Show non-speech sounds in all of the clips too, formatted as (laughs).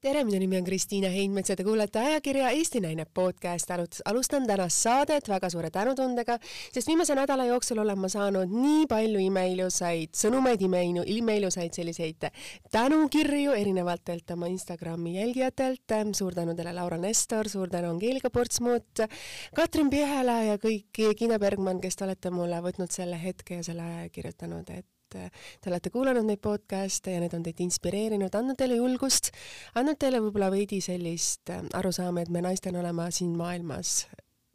tere, minu nimi on Kristiina Heinmets ja te kuulete ajakirja Eesti Naine podcast. alustan tänast saadet väga suure tänutundega, sest viimase nädala jooksul olen ma saanud nii palju imeilusaid sõnumeid, imeilu, imeilusaid selliseid tänukirju erinevatelt oma Instagrami jälgijatelt. suur tänu teile, Laura Nestor, suur tänu Angeelika Portsmuut, Katrin Pihela ja kõik, Gina Bergmann, kes te olete mulle võtnud selle hetke ja selle kirjutanud, et et te olete kuulanud neid podcast'e ja need on teid inspireerinud, andnud teile julgust, andnud teile võib-olla veidi sellist arusaama, et me naistena oleme siin maailmas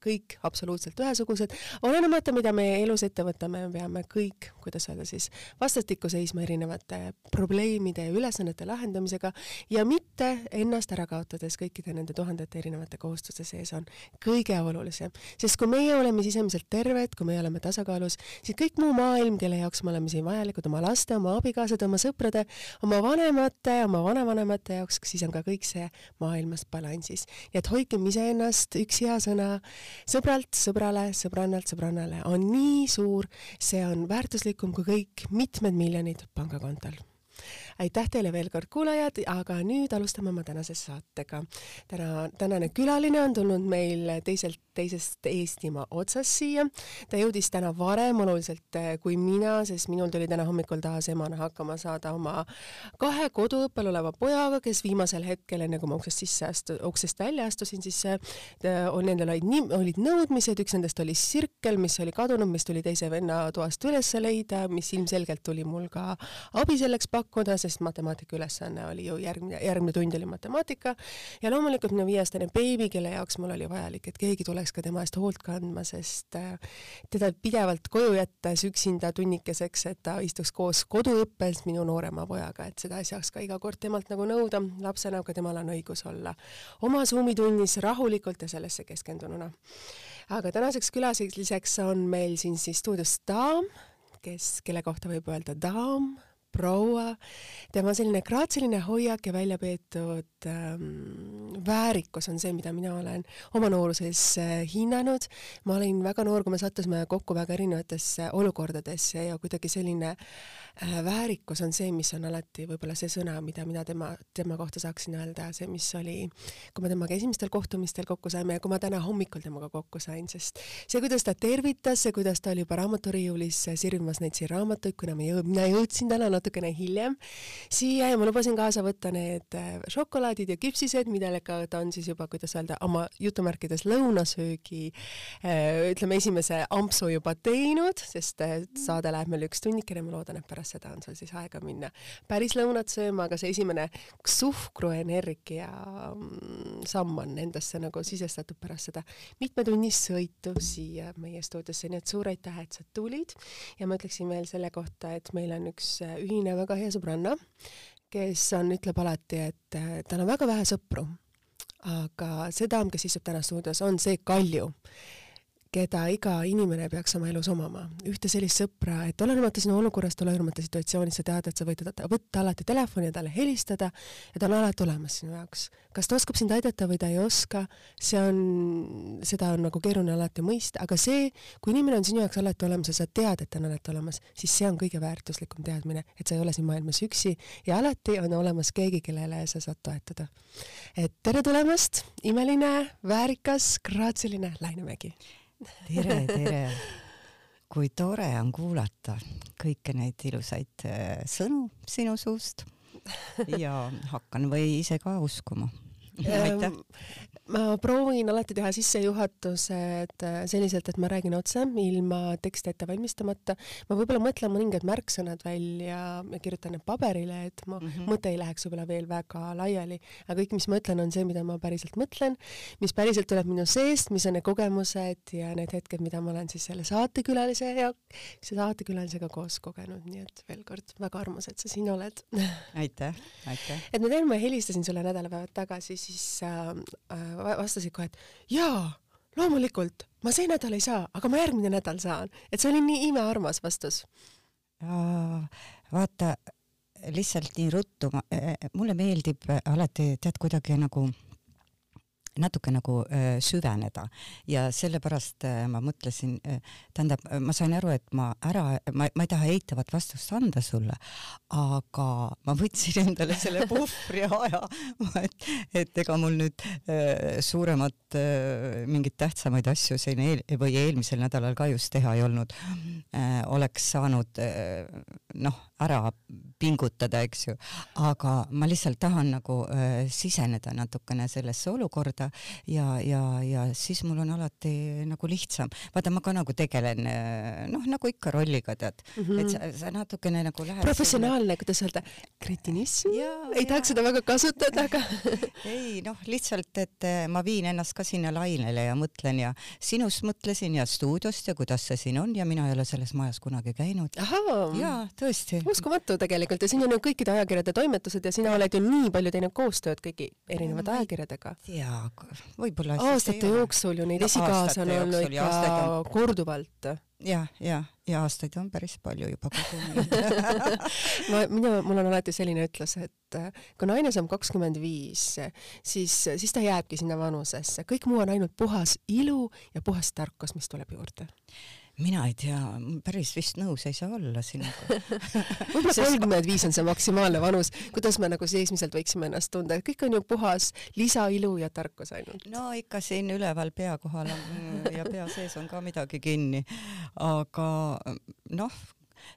kõik absoluutselt ühesugused, olenemata, mida me elus ette võtame, me peame kõik, kuidas öelda siis, vastastikku seisma erinevate probleemide ja ülesannete lahendamisega ja mitte ennast ära kaotades kõikide nende tuhandete erinevate kohustuste sees on kõige olulisem. sest kui meie oleme sisemiselt terved, kui meie oleme tasakaalus, siis kõik muu maailm, kelle jaoks me oleme siin vajalikud, oma laste, oma abikaasade, oma sõprade, oma vanemate, oma vanavanemate jaoks, siis on ka kõik see maailmas balansis. nii et hoidkem iseennast, üks hea sõna, sõbralt sõbrale, sõbrannalt sõbrannale on nii suur, see on väärtuslikum kui kõik mitmed miljonid pangakontol aitäh teile veel kord, kuulajad, aga nüüd alustame oma tänase saatega. täna, tänane külaline on tulnud meil teiselt teisest Eestimaa otsast siia. ta jõudis täna varem oluliselt eh, kui mina, sest minul tuli täna hommikul taas emana hakkama saada oma kahe koduõppel oleva pojaga, kes viimasel hetkel, enne kui ma uksest sisse astu-, uksest välja astusin, siis eh, on nendel olid nii, olid nõudmised, üks nendest oli sirkel, mis oli kadunud, mis tuli teise venna toast üles leida, mis ilmselgelt tuli mul ka abi selleks pakkuda, sest matemaatika ülesanne oli ju järgmine, järgmine tund oli matemaatika. Ja loomulikult minu viieaastane beebi, kelle jaoks mul oli vajalik, et keegi tuleks ka tema eest hoolt kandma, sest äh, teda pidevalt koju jättes üksinda tunnikeseks, et ta istuks koos koduõppes minu noorema pojaga, et seda ei saaks ka iga kord temalt nagu nõuda, lapsena aga temal on õigus olla oma Zoomi tunnis rahulikult ja sellesse keskendununa. aga tänaseks külaliseks on meil siin siis stuudios daam, kes, kelle kohta võib öelda daam, proua, tema selline graatsiline hoiak ja välja peetud ähm, väärikus on see, mida mina olen oma nooruses äh, hinnanud. ma olin väga noor, kui me sattusime kokku väga erinevatesse olukordadesse ja kuidagi selline äh, väärikus on see, mis on alati võib-olla see sõna, mida mina tema, tema kohta saaksin öelda, see, mis oli, kui me temaga esimestel kohtumistel kokku saime ja kui ma täna hommikul temaga kokku sain, sest see, kuidas ta tervitas, see, kuidas ta oli juba raamaturiiulis sirvimas neid siin raamatuid, kuna me jõud-, mina jõudsin täna natukene hiljem siia ja ma lubasin kaasa võtta need äh, šokolaadid ja küpsised, millega ta on siis juba, kuidas öelda, oma jutumärkides lõunasöögi äh, ütleme, esimese ampsu juba teinud, sest äh, saade läheb meil üks tunnikene, ma loodan, et pärast seda on sul siis aega minna. Päris lõunat sööma, aga see esimene suhkruenergia mm, samm on endasse nagu sisestatud pärast seda mitmetunnist sõitu siia meie stuudiosse, nii et suur aitäh, et sa tulid. Ja ma ütleksin veel selle kohta, et meil on üks ühine ühine väga hea sõbranna, kes on, ütleb alati, et äh, tal on väga vähe sõpru. aga see daam, kes istub täna stuudios, on see Kalju keda iga inimene peaks oma elus omama. ühte sellist sõpra, et olenemata sinu olukorrast, olenemata situatsioonist, sa tead, et sa võid teda võtta alati telefoni ja talle helistada ja ta on alati olemas sinu jaoks. kas ta oskab sind aidata või ta ei oska, see on, seda on nagu keeruline alati mõista, aga see, kui inimene on sinu jaoks alati olemas ja sa tead, et ta on alati olemas, siis see on kõige väärtuslikum teadmine, et sa ei ole siin maailmas üksi ja alati on olemas keegi, kellele sa saad toetuda. et tere tulemast, imeline, väärikas, graatsiline Laine Mägi tere, (laughs) tere! kui tore on kuulata kõiki neid ilusaid äh, sõnu sinu suust (laughs) ja hakkan või ise ka uskuma aitäh! Ma proovin alati teha sissejuhatused äh, selliselt, et ma räägin otse, ilma tekste ette valmistamata. ma võib-olla mõtlen mõningad märksõnad välja ja kirjutan need paberile, et mu mm -hmm. mõte ei läheks võib-olla veel väga laiali. aga kõik, mis ma ütlen, on see, mida ma päriselt mõtlen, mis päriselt tuleb minu seest, mis on need kogemused ja need hetked, mida ma olen siis selle saatekülalise ja saatekülalisega koos kogenud, nii et veel kord väga armas, et sa siin oled. (laughs) aitäh, aitäh! et ma tean, ma helistasin sulle nädalapäevad tagasi, siis äh, äh vastasid kohe, et jaa, loomulikult, ma see nädal ei saa, aga ma järgmine nädal saan. et see oli nii imearmas vastus. vaata, lihtsalt nii ruttu, mulle meeldib alati, tead, kuidagi nagu natuke nagu äh, süveneda. Ja sellepärast äh, ma mõtlesin äh,, tähendab, ma sain aru, et ma ära, ma, ma ei taha eitavat vastust anda sulle, aga ma võtsin (laughs) endale selle puhvri aja, et, et ega mul nüüd äh, suuremat mingeid tähtsamaid asju siin eel, või eelmisel nädalal ka just teha ei olnud. Oleks saanud noh, ära pingutada, eks ju, aga ma lihtsalt tahan nagu äh, siseneda natukene sellesse olukorda ja, ja, ja siis mul on alati nagu lihtsam. vaata, ma ka nagu tegelen äh, noh, nagu ikka rolliga tead mm, -hmm. et sa, sa natukene nagu lähed professionaalne, kuidas öelda, kretinism? ei tahaks seda väga kasutada, aga (laughs) ei noh, lihtsalt, et äh, ma viin ennast ka sinna lainele ja mõtlen ja sinust mõtlesin ja stuudiost ja kuidas see siin on ja mina ei ole selles majas kunagi käinud. jaa, tõesti uskumatu tegelikult ja siin on ju kõikide ajakirjade toimetused ja sina oled ju nii palju teinud koostööd kõigi erinevate no, ajakirjadega. jaa, võib-olla aastate jooksul ju neid no, esikaasa on olnud ikka on... korduvalt. jah, ja, ja aastaid on päris palju juba kogunenud (laughs) ma, minu, mul on alati selline ütlus, et äh, kui naine saab kakskümmend viis, siis, siis ta jääbki sinna vanusesse, kõik muu on ainult puhas ilu ja puhas tarkus, mis tuleb juurde mina ei tea, päris vist nõus ei saa olla sinuga. (laughs) Võib-olla kolmkümmend viis on see maksimaalne vanus, kuidas me nagu seesmiselt võiksime ennast tunda, et kõik on ju puhas lisailu ja tarkus ainult. no ikka siin üleval pea kohal on ja pea sees on ka midagi kinni, aga noh,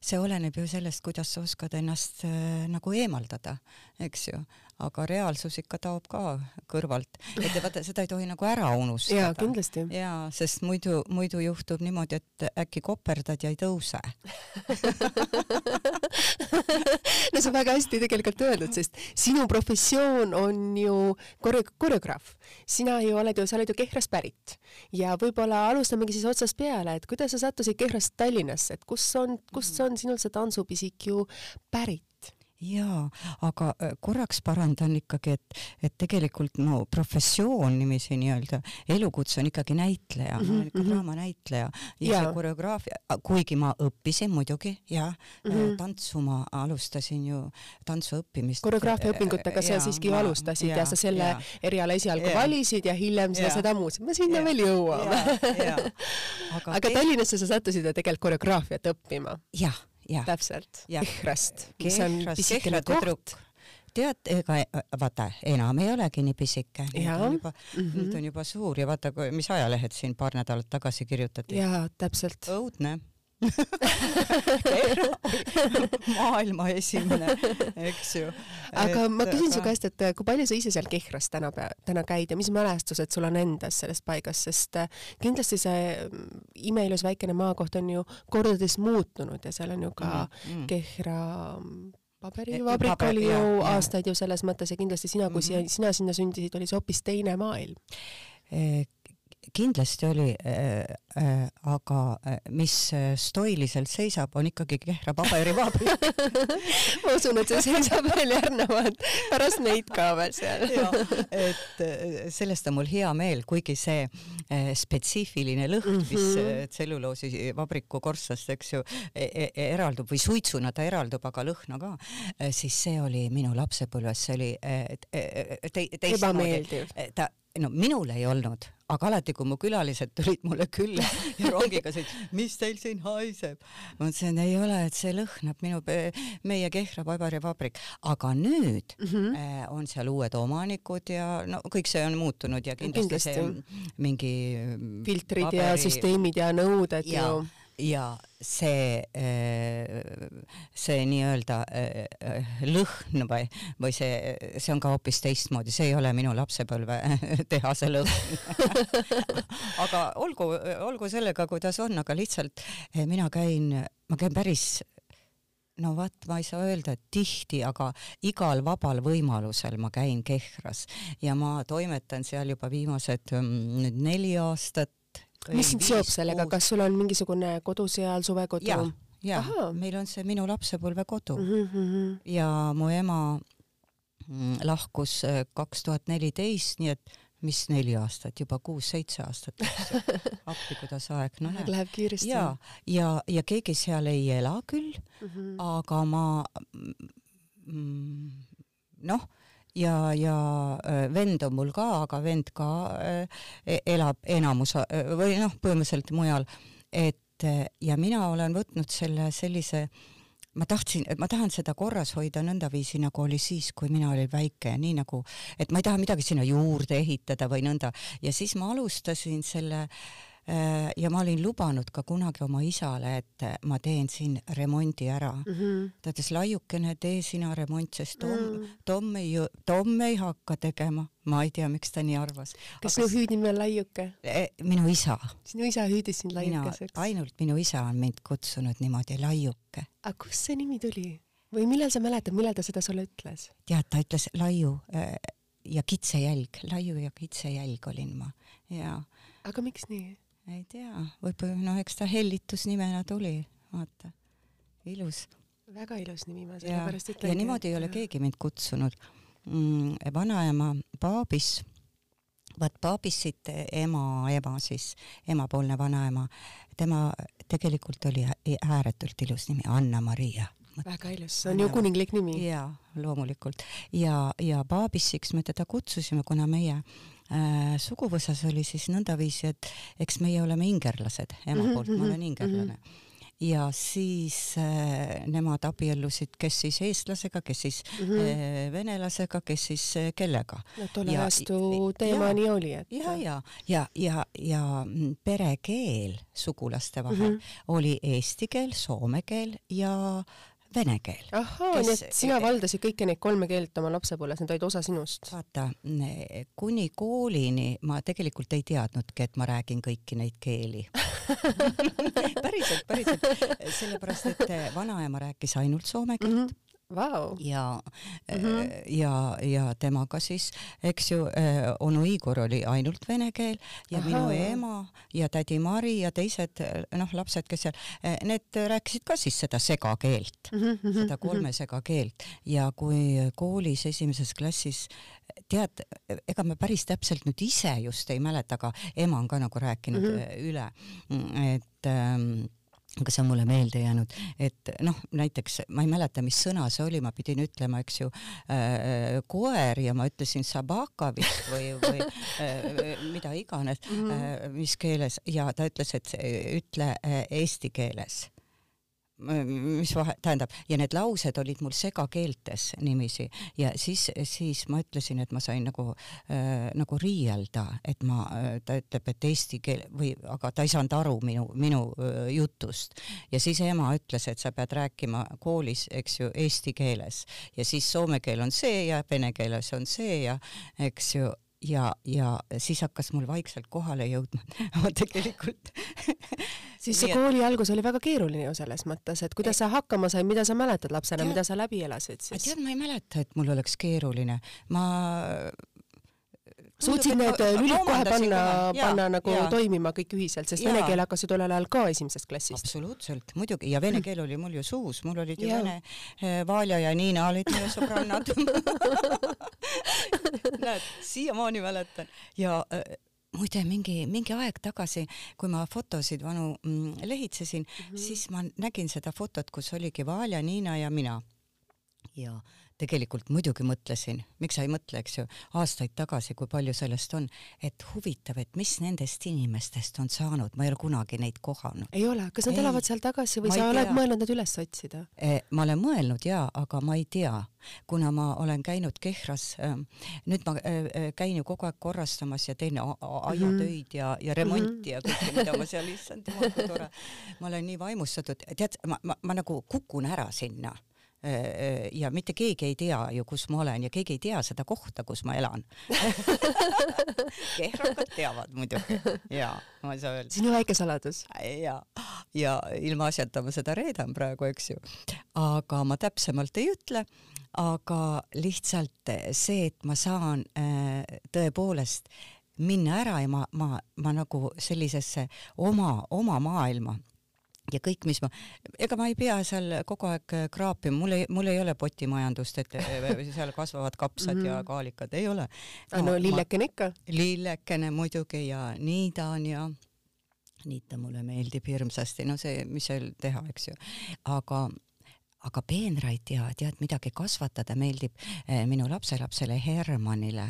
see oleneb ju sellest, kuidas sa oskad ennast äh, nagu eemaldada, eks ju, aga reaalsus ikka taob ka kõrvalt, et vaata, seda ei tohi nagu ära unustada. jaa, kindlasti. jaa, sest muidu, muidu juhtub niimoodi, et äkki koperdad ja ei tõuse (laughs) no see on väga hästi tegelikult öeldud, sest sinu professioon on ju kore-, koreograaf. sina ju oled ju, sa oled ju Kehrast pärit ja võib-olla alustamegi siis otsast peale, et kuidas sa sattusid Kehrast Tallinnasse, et kus on, kust on sinul see tantsupisik ju pärit? Jaa, aga äh, korraks parandan ikkagi, et, et tegelikult mu professioon niiviisi nii-öelda, elukutse on ikkagi näitleja mm, -hmm. mhm. draamanäitleja ja, ja see koreograafia, kuigi ma õppisin muidugi ja mm -hmm. tantsu ma alustasin ju, tantsu õppimist. koreograafia õpingutega sa siiski ma, alustasid ja, ja sa selle ja, eriala esialgu ja, valisid ja hiljem sa seda muutsid, me sinna ja, veel jõuame. (laughs) aga, aga Tallinnasse sa sattusid ju tegelikult koreograafiat õppima. jah täpselt, Kehrast, mis on pisikene koht. tead, ega vaata, enam ei olegi nii pisike, nüüd on juba mm, -hmm. nüüd on juba suur ja vaata, mis ajalehed siin paar nädalat tagasi kirjutati. jaa, täpselt. õudne (laughs) maailma esimene, eks ju. aga et, ma küsin su käest, et kui palju sa ise seal Kehras täna, täna käid ja mis mälestused sul on endas sellest paigast, sest äh, kindlasti see mm, imeilus väikene maakoht on ju kordades muutunud ja seal on ju ka mm -hmm. Kehra mm, paberivabrik Paber, oli ju ja, aastaid ju selles mõttes ja kindlasti sina, kui mm -hmm. sina sinna sündisid, oli see hoopis teine maailm eh, kindlasti oli äh,, äh, aga äh, mis äh, stoiliselt seisab, on ikkagi Kehra paberivabrik (laughs) ma usun, et see seisab veel järgnevalt, pärast neid ka veel seal (laughs) et äh, sellest on mul hea meel, kuigi see äh, spetsiifiline lõhn mm, -hmm. mis mhm. äh, tselluloosivabriku korstnast, eks ju e, e, eraldub või suitsuna ta eraldub, aga lõhna ka, siis see oli minu lapsepõlves, see oli te, teistmoodi. ta no minul ei olnud, aga alati, kui mu külalised tulid mulle külla ja rongiga sõid, mis teil siin haiseb? ma ütlesin, ei ole, et see lõhnab minu, meie Kehra paberivabrik, aga nüüd mm -hmm. on seal uued omanikud ja no kõik see on muutunud ja kindlasti, kindlasti. see mingi filtrid paberi... ja süsteemid ja nõuded ja, ju ja see, äh, see nii-öelda äh, lõhn või, või see, see on ka hoopis teistmoodi, see ei ole minu lapsepõlve (laughs) tehase lõhn. (laughs) Aga olgu, olgu sellega, kuidas on, aga lihtsalt äh, mina käin, ma käin päris no vaat, ma ei saa öelda, et tihti, aga igal vabal võimalusel ma käin Kehras. Ja ma toimetan seal juba viimased mm, nüüd neli aastat mis sind seob sellega, kas sul on mingisugune kodu seal, suvekodu? ja, meil on see minu lapsepõlvekodu mm -hmm. ja mu ema mm, lahkus äh, kaks tuhat neliteist, nii et mis neli aastat, juba kuus-seitse aastat (laughs) appi, kuidas aeg, no näed. Läheb kiiresti. ja, ja, ja keegi seal ei ela küll mm, -hmm. aga ma mm, noh ja, ja vend on mul ka, aga vend ka äh, elab enamus või noh, põhimõtteliselt mujal, et ja mina olen võtnud selle sellise ma tahtsin, ma tahan seda korras hoida nõndaviisi, nagu oli siis, kui mina olin väike, nii nagu, et ma ei taha midagi sinna juurde ehitada või nõnda. Ja siis ma alustasin selle äh, ja ma olin lubanud ka kunagi oma isale, et ma teen siin remondi ära mm. -hmm. ta ütles, laiukene, tee sina remont, sest Tom mm, -hmm. Tom ei, Tom ei hakka tegema. ma ei tea, miks ta nii arvas. kas sinu hüüdnimi on Laiuke? minu isa. sinu isa hüüdis sind Laiukeseks? ainult minu isa on mind kutsunud niimoodi Laiuke. aga kust see nimi tuli? või millal sa mäletad, millal ta seda sulle ütles? tead, ta ütles Laiu äh, ja kitsejälg, Laiu ja kitsejälg olin ma ja. aga miks nii? Ei tea, võib-olla noh, eks ta hellitusnimena tuli, vaata, ilus. väga ilus nimi, ma sellepärast ütlengi. ja niimoodi ei ole keegi mind kutsunud mm,. vanaema Paabis, vaat Paabissit ema, ema siis, emapoolne vanaema, tema tegelikult oli ääretult ilus nimi, Anna-Maria väga ilus, see on ju kuninglik nimi. jaa, loomulikult. ja, ja Paabissiks me teda kutsusime, kuna meie äh, suguvõsas oli siis nõndaviisi, et eks meie oleme ingerlased, ema mhm, poolt ma olen mhm, ingerlane mm. -hmm ja siis äh, nemad abiellusid, kes siis eestlasega, kes siis mm -hmm. äh, venelasega, kes siis äh, kellega. no tolle ajastu teema nii oli, et. ja, ja, ja, ja, ja perekeel sugulaste vahel mm -hmm. oli eesti keel, soome keel ja vene keel. ahhaa, nii et sina valdasid kõiki neid kolme keelt oma lapsepõlves, need olid osa sinust? vaata, kuni koolini ma tegelikult ei teadnudki, et ma räägin kõiki neid keeli (laughs) päriselt, päriselt, sellepärast et vanaema rääkis ainult soome keelt mm. -hmm wow. ja mm, -hmm. ja, ja temaga siis, eks ju, äh, onu Igor oli ainult vene keel ja Aha. minu ema ja tädi Mari ja teised noh, lapsed, kes seal, äh, need rääkisid ka siis seda segakeelt mm, -hmm. seda kolme segakeelt ja kui koolis esimeses klassis tead, ega ma päris täpselt nüüd ise just ei mäleta, aga ema on ka nagu rääkinud mm -hmm. üle, et ähm, aga see on mulle meelde jäänud, et noh, näiteks ma ei mäleta, mis sõna see oli, ma pidin ütlema, eks ju äh,, koer ja ma ütlesin sabaka vist või, või äh, mida iganes mm, -hmm. äh, mis keeles ja ta ütles, et ütle äh, eesti keeles mis vahe, tähendab, ja need laused olid mul segakeeltes niiviisi ja siis, siis ma ütlesin, et ma sain nagu äh,, nagu riielda, et ma äh,, ta ütleb, et eesti keel või, aga ta ei saanud aru minu, minu äh, jutust. ja siis ema ütles, et sa pead rääkima koolis, eks ju, eesti keeles ja siis soome keel on see ja vene keeles on see ja eks ju ja, ja siis hakkas mul vaikselt kohale jõudma. (laughs) Ma tegelikult (laughs) siis see kooli algus oli väga keeruline ju selles mõttes, et kuidas sa hakkama said, mida sa mäletad lapsena, mida sa läbi elasid siis? tead, ma ei mäleta, et mul oleks keeruline, ma suutsid need lülid kohe panna, panna nagu ja. toimima kõik ühiselt, sest ja. vene keel hakkas ju tollel ajal ka esimesest klassist. absoluutselt, muidugi, ja vene keel oli mul ju suus, mul olid ju ja. vene, eh, Valja ja Niina olid minu sõbrannad (laughs) näed, siiamaani mäletan ja äh, muide, mingi, mingi aeg tagasi, kui ma fotosid vanu mm, lehitsesin mm, -hmm. siis ma nägin seda fotot, kus oligi Valja, Niina ja mina. ja tegelikult muidugi mõtlesin, miks sa ei mõtle, eks ju, aastaid tagasi, kui palju sellest on, et huvitav, et mis nendest inimestest on saanud, ma ei ole kunagi neid kohanud. ei ole, kas nad ei. elavad seal tagasi või sa oled mõelnud nad üles otsida eh,? ma olen mõelnud jaa, aga ma ei tea, kuna ma olen käinud Kehras äh,, nüüd ma äh, käin ju kogu aeg korrastamas ja teen aiatöid ja, ja remonti ja kõike, mida ma seal, issand jumal, kui tore. ma olen nii vaimustatud, tead, ma, ma, ma nagu kukun ära sinna Äh, äh, ja mitte keegi ei tea ju, kus ma olen ja keegi ei tea seda kohta, kus ma elan (laughs) kehrakad teavad muidugi ja ma ei saa öelda. sinu väike saladus. ja, ja ilmaasjata ma seda reedan praegu, eks ju. aga ma täpsemalt ei ütle, aga lihtsalt see, et ma saan äh, tõepoolest minna ära ja ma, ma, ma nagu sellisesse oma, oma maailma ja kõik, mis ma, ega ma ei pea seal kogu aeg äh, kraapima, mul ei, mul ei ole potimajandust, et äh, seal kasvavad kapsad mm -hmm. ja mhm. kaalikad, ei ole no,. no lillekene ikka. lillekene muidugi ja niidan ja niita mulle meeldib hirmsasti, no see, mis seal teha, eks ju. aga, aga peenraid ja tead midagi kasvatada meeldib eh, minu lapselapsele Hermanile.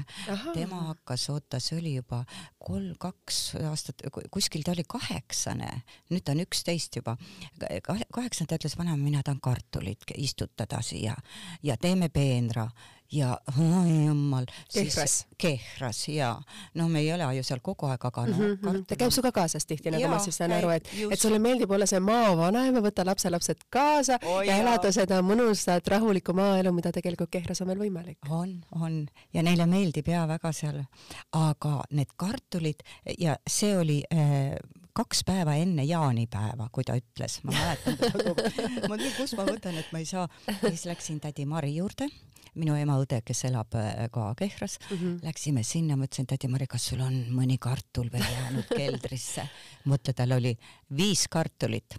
tema hakkas, oota, see oli juba kolm, kaks aastat, kuskil ta oli kaheksane, nüüd ta on üksteist juba. kaheksane ta ütles, vanem, mina tahan kartulit istutada siia ja teeme peenra ja oi jumal. kehras. kehras ja no me ei ela ju seal kogu aeg, aga no mm. -hmm. ta käib sinuga kaasas tihti, nagu ma siis saan aru, et, et sulle meeldib olla see maavanaema, võtta lapselapsed kaasa oh, ja elada seda mõnusat rahulikku maaelu, mida tegelikult Kehras on veel võimalik. on, on ja neile meeldib ja väga seal, aga need kartulid ja see oli äh, kaks päeva enne jaanipäeva, kui ta ütles, ma mäletan teda kogu aeg. (laughs) ma mõtlen, kust ma võtan, et ma ei saa. siis läksin tädi Mari juurde minu ema õde, kes elab äh, ka Kehras. Mm, -hmm. läksime sinna, ma ütlesin, tädi Mari, kas sul on mõni kartul veel jäänud keldrisse? mõtle, tal oli viis kartulit.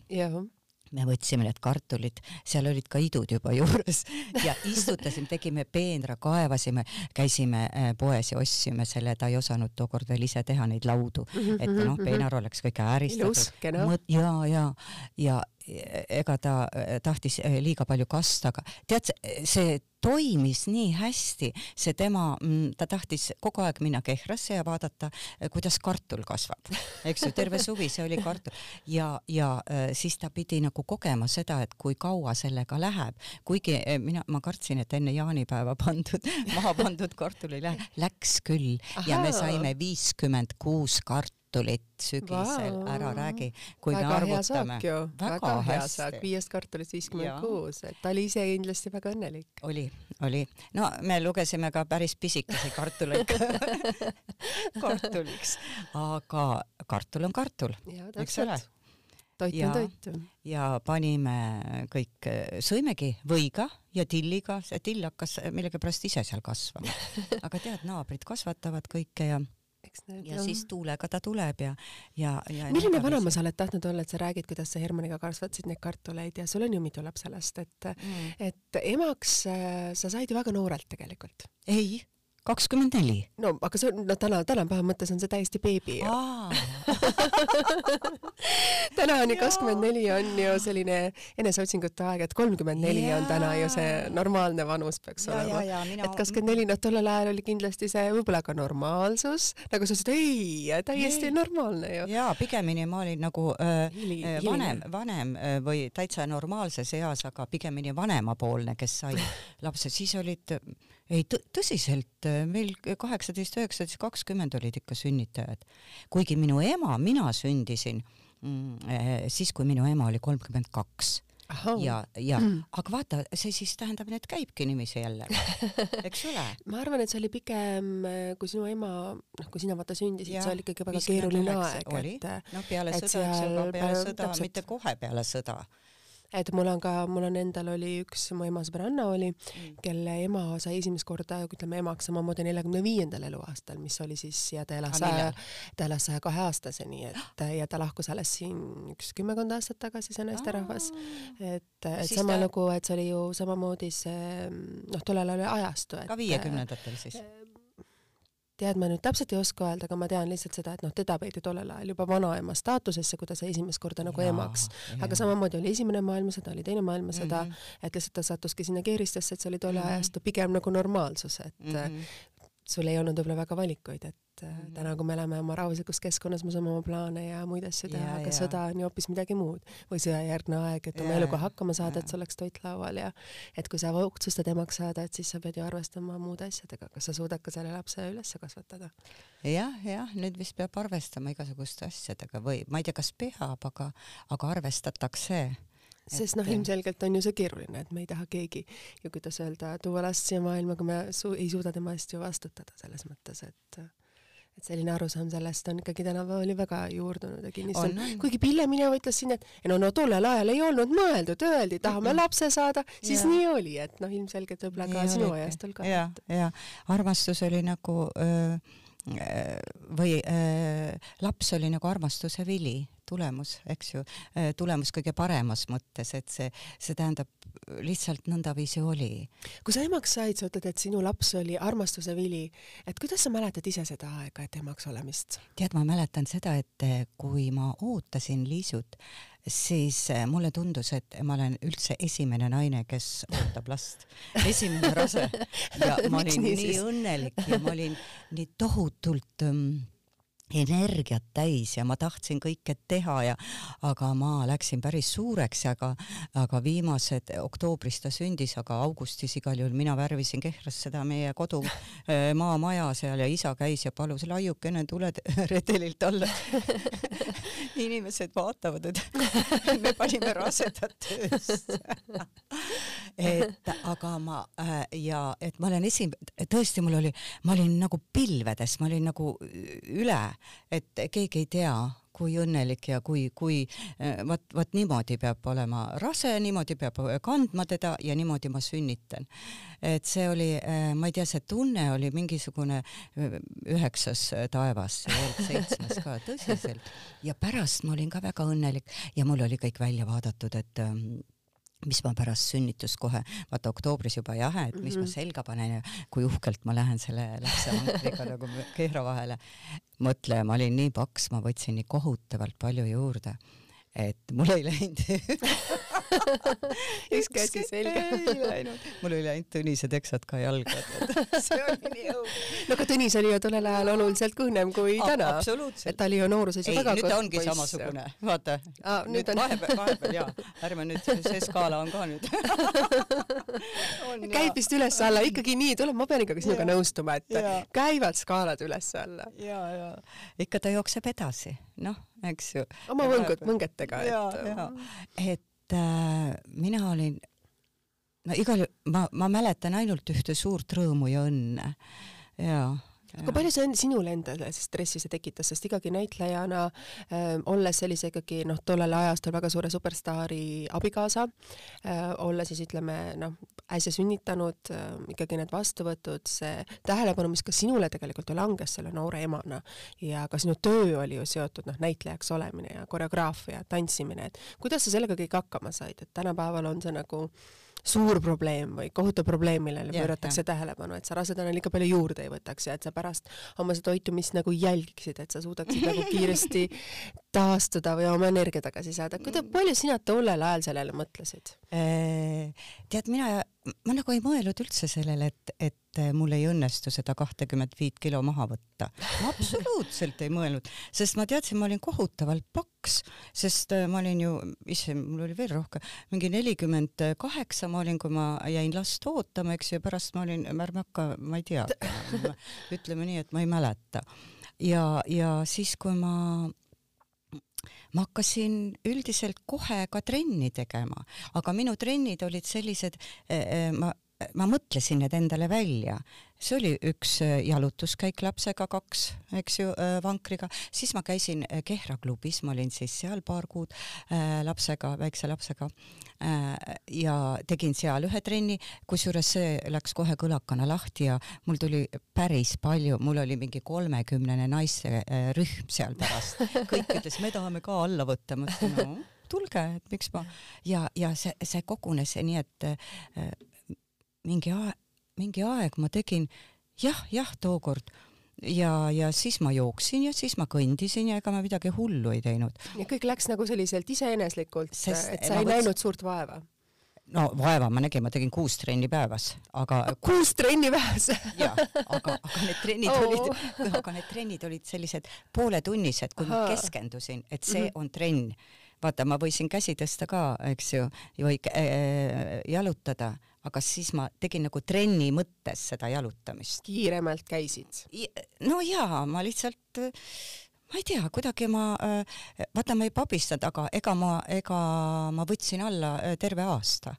Me võtsime need kartulid, seal olid ka idud juba juures. Ja istutasime, tegime peenra, kaevasime, käisime äh, poes ja ostsime selle, ta ei osanud tookord veel ise teha neid laudu, et noh, mhm, peenar oleks kõik ääristatud. ja, ja, ja ega ta äh, tahtis liiga palju kasta, aga tead, see toimis nii hästi, see tema, mm, ta tahtis kogu aeg minna Kehrasse ja vaadata, eh, kuidas kartul kasvab, eks ju, terve suvi see oli kartul. Ja, ja äh, siis ta pidi nagu kogema seda, et kui kaua sellega läheb, kuigi äh, mina, ma kartsin, et enne jaanipäeva pandud, maha pandud kartul ei lähe, läks küll. Aha. ja me saime viiskümmend kuus kartulit kartulit sügisel wow., ära räägi, kui väga me arvutame. väga, väga hea saak, viiest kartulist viiskümmend kuus, et ta oli ise kindlasti väga õnnelik. oli, oli. no me lugesime ka päris pisikesi kartuleid (laughs) kartuliks, aga kartul on kartul, eks ole toit on toit. ja panime kõik, sõimegi võiga ja tilliga, see till hakkas millegipärast ise seal kasvama. (laughs) aga tead, naabrid kasvatavad kõike ja eks need ja on... siis tuulega ta tuleb ja, ja, ja milline vanaema sa oled tahtnud olla, et sa räägid, kuidas sa Hermaniga kasvatasid neid kartuleid ja sul on ju mitu lapselast, et mm., et emaks äh, sa said ju väga noorelt tegelikult. ei kakskümmend neli. no aga see on, no täna, tänapäeva mõttes on see täiesti beebi ju (laughs) täna on ju kakskümmend neli on ju selline eneseotsingute aeg, et kolmkümmend neli on täna ju see normaalne vanus peaks ja, olema. Mina... et kakskümmend neli, noh tollel ajal oli kindlasti see võib-olla ka normaalsus, nagu sa ütlesid, ei, täiesti ei. normaalne ju. jaa, pigemini ma olin nagu äh, Hili, äh, vanem, vanem äh, või täitsa normaalses eas, aga pigemini vanemapoolne, kes sai (laughs) lapse, siis olid ei tõsiselt, äh, meil kaheksateist, üheksateist, kakskümmend olid ikka sünnitajad. kuigi minu ema, mina sündisin mm, äh, siis, kui minu ema oli kolmkümmend kaks ja, ja mm. aga vaata, see siis tähendab, et käibki niiviisi jälle, (laughs) eks ole ma arvan, et see oli pigem, äh, kui sinu ema, noh, kui sina vaata sündisid, see oli ikkagi väga keeruline aeg. et noh, peale sõda, eks ole, peale sõda, mitte kohe peale sõda et mul on ka, mul on endal oli üks mu ema sõbranna oli mm., kelle ema sai esimest korda, ütleme emaks samamoodi neljakümne viiendal eluaastal, mis oli siis ja ta elas saja, ta elas saja kahe aastaseni, et (gasps) ja ta lahkus alles siin üks kümmekond aastat tagasi, see naisterahvas. et, et sama ta... lugu, et see oli ju samamoodi see noh, tollel ajal oli ajastu. ka viiekümnendatel siis? Tead, ma nüüd täpselt ei oska öelda, aga ma tean lihtsalt seda, et noh, teda peeti tollel ajal juba vanaema staatusesse, kui ta sai esimest korda nagu ja, emaks. aga samamoodi oli esimene maailmasõda, oli teine maailmasõda mm, -hmm. et lihtsalt ta sattuski sinna keeristesse, et see oli tolle mm -hmm. ajastu pigem nagu normaalsus, et mm -hmm. sul ei olnud võib-olla väga valikuid, et et mm -hmm. täna, kui me elame oma rahulikus keskkonnas, me saame oma plaane ja muid asju teha, aga ja. sõda on ju hoopis midagi muud või sõjajärgne aeg, et oma eluga hakkama saada, et sul oleks toit laual ja et kui sa otsustad emaks saada, et siis sa pead ju arvestama muude asjadega, kas sa suudad ka selle lapse üles kasvatada ja,. jah, jah, nüüd vist peab arvestama igasuguste asjadega või ma ei tea, kas peab, aga, aga arvestatakse sest noh, ilmselgelt on ju see keeruline, et me ei taha keegi ju kuidas öelda, tuua last siia maailma, kui me su ei suuda tema eest ju vastutada selles mõttes, et et selline arusaam sellest on ikkagi tänapäeval ju väga juurdunud ja kinnistunud. kuigi Pille Minev ütles siin, et no no tollel ajal ei olnud mõeldud, öeldi, tahame lapse saada, siis ja. nii oli, et noh, ilmselgelt võib-olla ka sinu ajastul ka. ja, ja armastus oli nagu öö, või äh, laps oli nagu armastuse vili, tulemus, eks ju, tulemus kõige paremas mõttes, et see, see tähendab lihtsalt nõndaviisi oli. kui sa emaks said, sa ütled, et sinu laps oli armastuse vili, et kuidas sa mäletad ise seda aega, et emaks olemist? tead, ma mäletan seda, et kui ma ootasin Liisut siis äh, mulle tundus, et ma olen üldse esimene naine, kes ootab last, esimene rase. (laughs) Ja ma olin nii, nii õnnelik ja ma olin nii tohutult ähm, energiat täis ja ma tahtsin kõike teha ja aga ma läksin päris suureks, aga aga viimased, oktoobris ta sündis, aga augustis igal juhul mina värvisin Kehras seda meie kodu (laughs) äh, maamaja seal ja isa käis ja palus laiukene tuled (laughs) redelilt alla. (laughs) Inimesed vaatavad, et me panime rasedad töösse et aga ma äh, ja et ma olen esim-, tõesti, mul oli, ma olin nagu pilvedes, ma olin nagu üle et keegi ei tea, kui õnnelik ja kui, kui eh, vot, vot niimoodi peab olema rase, niimoodi peab kandma teda ja niimoodi ma sünnitan. et see oli, eh, ma ei tea, see tunne oli mingisugune eh, üheksas taevas, seitsmes ka tõsiselt ja pärast ma olin ka väga õnnelik ja mul oli kõik välja vaadatud, et mis ma pärast sünnitust kohe, vaata oktoobris juba ei ahe, et mis mm -hmm. ma mhm. selga panen ja kui uhkelt ma lähen selle lapsevankriga nagu keera vahele. mõtle, ma olin nii paks, ma võtsin nii kohutavalt palju juurde, et mul ei läinud (laughs) (laughs) üks käsi selga. mul oli ainult Tõnise teksad ka jalga, (laughs) see oli nii õudne. no aga Tõnis oli ju tollel ajal oluliselt kõhnem kui täna. et ta oli ju nooruses ju väga poiss. nüüd ta ongi samasugune, vaata. nüüd, nüüd on... vahepeal, vahepeal jaa, ärme nüüd, see skaala on ka nüüd (laughs) käib vist üles-alla, ikkagi nii tuleb, ma pean ikkagi sinuga nõustuma, et ja. käivad skaalad üles-alla. ja, ja ikka ta jookseb edasi, noh, eks ju. oma võngud, võngetega, et. et et äh, mina olin, no igal juhul ma, ma mäletan ainult ühte suurt rõõmu ja õnne. Ja aga palju see sinule endale stressi see tekitas, sest ikkagi näitlejana äh,, olles sellise ikkagi noh, tollel ajastul väga suure superstaari abikaasa äh,, olla siis ütleme noh, äsja sünnitanud äh,, ikkagi need vastuvõtud, see tähelepanu, mis ka sinule tegelikult ju langes selle noore emana. Ja ka sinu töö oli ju seotud noh, näitlejaks olemine ja koreograafia, tantsimine, et kuidas sa sellega kõik hakkama said, et tänapäeval on see nagu suur probleem või kohutav probleem, millele pööratakse tähelepanu, et sa rasedana liiga palju juurde ei võtaks ja et sa pärast oma seda toitumist nagu jälgiksid, et sa suudaksid nagu (laughs) kiiresti taastuda või oma energia tagasi saada. kuidas, palju sina tollel ajal sellele mõtlesid? Äh, tead, mina, ma nagu ei mõelnud üldse sellele, et, et mul ei õnnestu seda kahtekümmet viit kilo maha võtta. ma absoluutselt ei mõelnud, sest ma teadsin, ma olin kohutavalt paks, sest äh, ma olin ju, issand, mul oli veel rohkem, mingi nelikümmend kaheksa ma olin, kui ma jäin last ootama, eks ju, pärast ma olin, ärme hakka, ma ei tea, ütleme nii, et ma ei mäleta. ja, ja siis, kui ma ma hakkasin üldiselt kohe ka trenni tegema, aga minu trennid olid sellised, eh, eh, ma ma mõtlesin need endale välja, see oli üks äh, jalutuskäik lapsega, kaks, eks ju, äh, vankriga, siis ma käisin äh, Kehra klubis, ma olin siis seal paar kuud lapsega, väikse lapsega. Ja tegin seal ühe trenni, kusjuures see läks kohe kõlakana lahti ja mul tuli päris palju, mul oli mingi kolmekümnene naiste rühm seal pärast, kõik ütles, me tahame ka alla võtta, ma ütlesin no tulge, et miks ma. Ja, ja see, see kogunes nii, et mingi aeg, mingi aeg ma tegin jah, jah, tookord ja, ja siis ma jooksin ja siis ma kõndisin ja ega ma midagi hullu ei teinud. ja kõik läks nagu selliselt iseeneslikult, et sa ei võts... näinud suurt vaeva? no vaeva ma nägin, ma tegin kuus trenni päevas, aga kuus trenni päevas (laughs) jah, aga, aga need trennid oh. olid, aga need trennid olid sellised pooletunnised, kui Aha. ma keskendusin, et see mm -hmm. on trenn. vaata, ma võisin käsi tõsta ka, eks ju, või äh, jalutada aga siis ma tegin nagu trenni mõttes seda jalutamist. kiiremalt käisid? no jaa, ma lihtsalt ma ei tea, kuidagi ma, vaata ma ei pabistanud, aga ega ma, ega ma võtsin alla terve aasta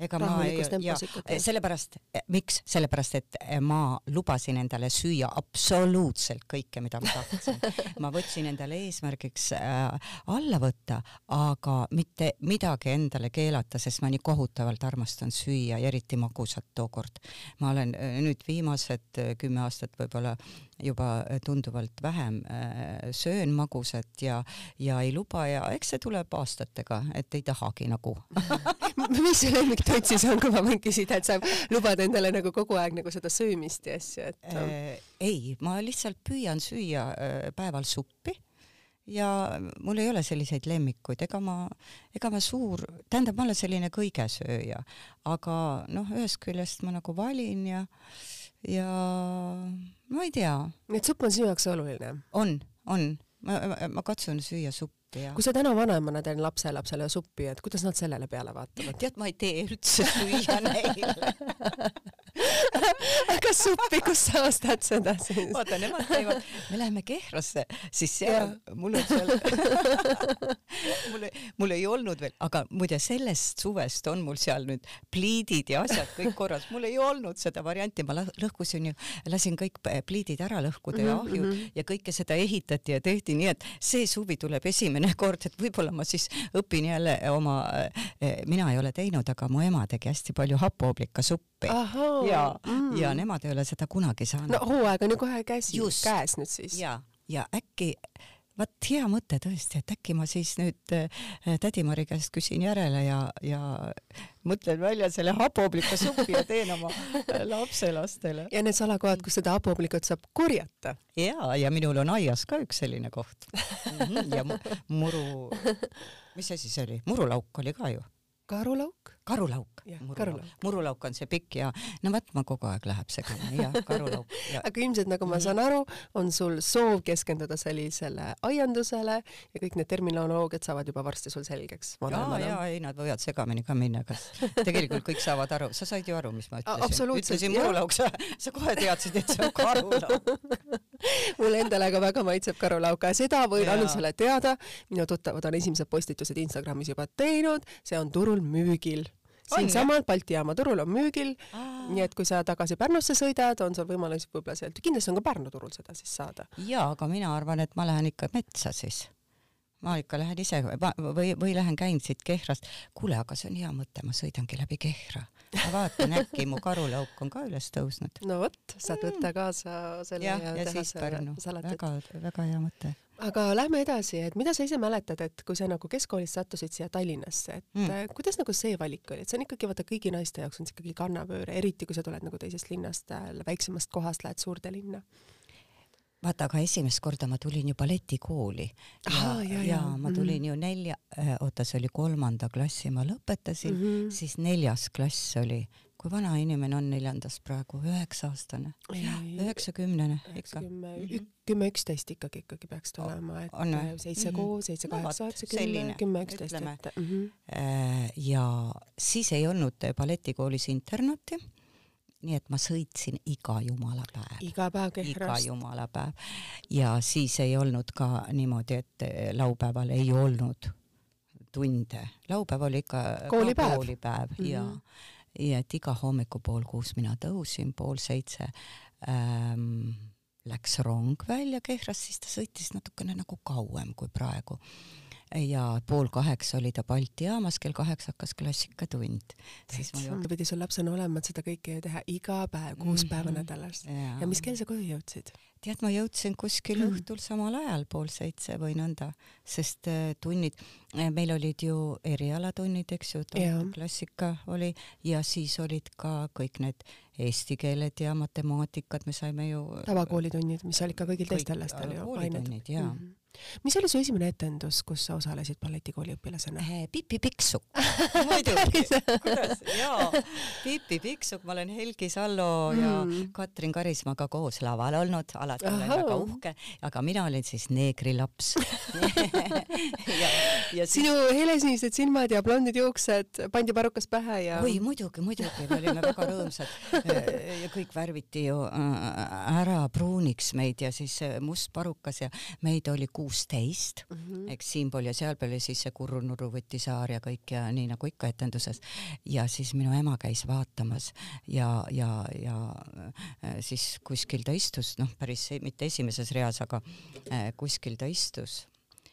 ega ma ei, ja sellepärast, miks, sellepärast et ma lubasin endale süüa absoluutselt kõike, mida ma tahtsin. ma võtsin endale eesmärgiks äh, alla võtta, aga mitte midagi endale keelata, sest ma nii kohutavalt armastan süüa ja eriti magusat tookord. ma olen äh, nüüd viimased äh, kümme aastat võib-olla juba tunduvalt vähem äh, söön magusat ja, ja ei luba ja eks see tuleb aastatega, et ei tahagi nagu (laughs) (laughs) mis see lemmiktoit siis on, kui ma võin küsida, et sa lubad endale nagu kogu aeg nagu seda söömist ja asju, et äh,? ei, ma lihtsalt püüan süüa äh, päeval suppi ja mul ei ole selliseid lemmikuid, ega ma, ega ma suur, tähendab, ma olen selline kõigesööja, aga noh, ühest küljest ma nagu valin ja, ja ma ei tea. nii et supp on sinu jaoks oluline? on, on, ma, ma, ma katsun süüa suppi. Kui sa täna vanemana teen lapselapsele suppi, et kuidas nad sellele peale vaatavad? tead, ma ei tee üldse süüa neile (laughs) kas suppi, kus sa ostad seda siis? vaata, nemad käivad, me läheme Kehrasse, siis seal, mul on seal (laughs) mul, mul ei olnud veel, aga muide sellest suvest on mul seal nüüd pliidid ja asjad kõik korras, mul ei olnud seda varianti, ma lõhkusin ju, lasin kõik pliidid ära lõhkuda ja ahju mm -hmm. ja kõike seda ehitati ja tehti nii, et see suvi tuleb esimene (laughs) kord, et võib-olla ma siis õpin jälle oma, mina ei ole teinud, aga mu ema tegi hästi palju hapoooblikasuppi ja mm., ja nemad ei ole seda kunagi saanud. no hooaeg on ju kohe käes, käes nüüd siis. ja, ja äkki vot hea mõte tõesti, et äkki ma siis nüüd äh, tädi-Mari käest küsin järele ja, ja mõtlen välja selle hapooblika supi ja teen oma lapselastele. ja need salakohad, kus seda hapooblikat saab korjata. ja, ja minul on aias ka üks selline koht mm. -hmm. ja muru, (laughs) mis asi see oli, murulauk oli ka ju karulauk? Karulauk. Murulauk. murulauk on see pikk ja no vot, ma kogu aeg läheb segama, jah, (laughs) karulauk ja.. aga ilmselt, nagu ma saan aru, on sul soov keskenduda sellisele aiandusele ja kõik need terminoloogiad saavad juba varsti sul selgeks. ja, ja ei, nad võivad segamini ka minna, kas (laughs) tegelikult kõik saavad aru, sa said ju aru, mis ma ütlesin? ütlesin murulauk, sa, sa kohe teadsid, et see on karulauk (laughs) mulle endale ka väga maitseb karulauk ja seda võin Annusele teada, minu tuttavad on esimesed postitused Instagramis juba teinud, see on turul müügil. Siinsamal Balti jaama turul on müügil, nii et kui sa tagasi Pärnusse sõidad, on sul võimalus võib-olla sealt, kindlasti on ka Pärnu turul seda siis saada. jaa, aga mina arvan, et ma lähen ikka metsa siis ma ikka lähen ise või, või lähen käin siit Kehrast. kuule, aga see on hea mõte, ma sõidangi läbi Kehra. ma vaatan, äkki mu karulauk on ka üles tõusnud. no vot, saad võtta kaasa selle ja, ja, ja siis Pärnu. väga, väga hea mõte aga lähme edasi, et mida sa ise mäletad, et kui sa nagu keskkoolist sattusid siia Tallinnasse, et mm. Äh, kuidas nagu see valik oli, et see on ikkagi vaata kõigi naiste jaoks on see ikkagi kannapööre, eriti kui sa tuled nagu teisest linnast, äh, väiksemast kohast lähed suurde linna vaata, aga esimest korda ma tulin ju balletikooli ja, ah, ja, ja, ma tulin mm -hmm. ju nelja, äh, oota, see oli kolmanda klassi ma lõpetasin mm, -hmm. siis neljas klass oli kui vana inimene on neljandas praegu, üheksa-aastane? üheksakümnene ikka. kümme, üksteist ikkagi, ikkagi peaks ta olema, et seitse koos, seitse, kaheksa, üheksa, kümme, kümme, üksteist, et mm. -hmm. ja siis ei olnud balletikoolis internaati nii et ma sõitsin iga jumala päev. iga päev Kehrast? iga jumala päev. ja siis ei olnud ka niimoodi, et laupäeval ei olnud tunde, laupäev oli ikka koolipäev, koolipäev mm -hmm. ja ja et iga hommiku pool kuus mina tõusin, pool seitse ähm, läks rong välja Kehrast, siis ta sõitis natukene nagu kauem kui praegu ja pool kaheksa oli ta Balti jaamas, kell kaheksa hakkas klassikatund. siis ma jõudsin. pidi sul lapsena olema, et seda kõike teha iga päev, kuus mm -hmm. päeva nädalas. ja mis kell sa koju jõudsid? tead, ma jõudsin kuskil mm. õhtul samal ajal, pool seitse või nõnda, sest äh, tunnid, äh, meil olid ju erialatunnid, eks ju, klassika oli ja siis olid ka kõik need eesti keeled ja matemaatikad, me saime ju tavakoolitunnid, mis olid ka kõigil teistel lastel ju ained. jaa mm. -hmm mis oli su esimene etendus, kus sa osalesid balletikooli õpilasena? Eh, Pipi Pikksuk (laughs) muidugi, (laughs) kuidas, jaa, Pipi Pikksuk, ma olen Helgi Sallo mm. ja Katrin Karismaga koos laval olnud, alati Aha. olen väga uhke, aga mina olin siis neegrilaps (laughs) ja, ja siis... sinu helesinised silmad ja blondid juuksed pandi parukas pähe ja oi muidugi, muidugi, me olime väga rõõmsad. Ja kõik värviti ju äh, ära pruuniks meid ja siis must parukas ja meid oli kuusteist mm, -hmm. eks siinpool ja sealpool ja siis see Kurrunurru võtisaar ja kõik ja nii nagu ikka etenduses. ja siis minu ema käis vaatamas ja, ja, ja äh, siis kuskil ta istus, noh, päris mitte esimeses reas, aga äh, kuskil ta istus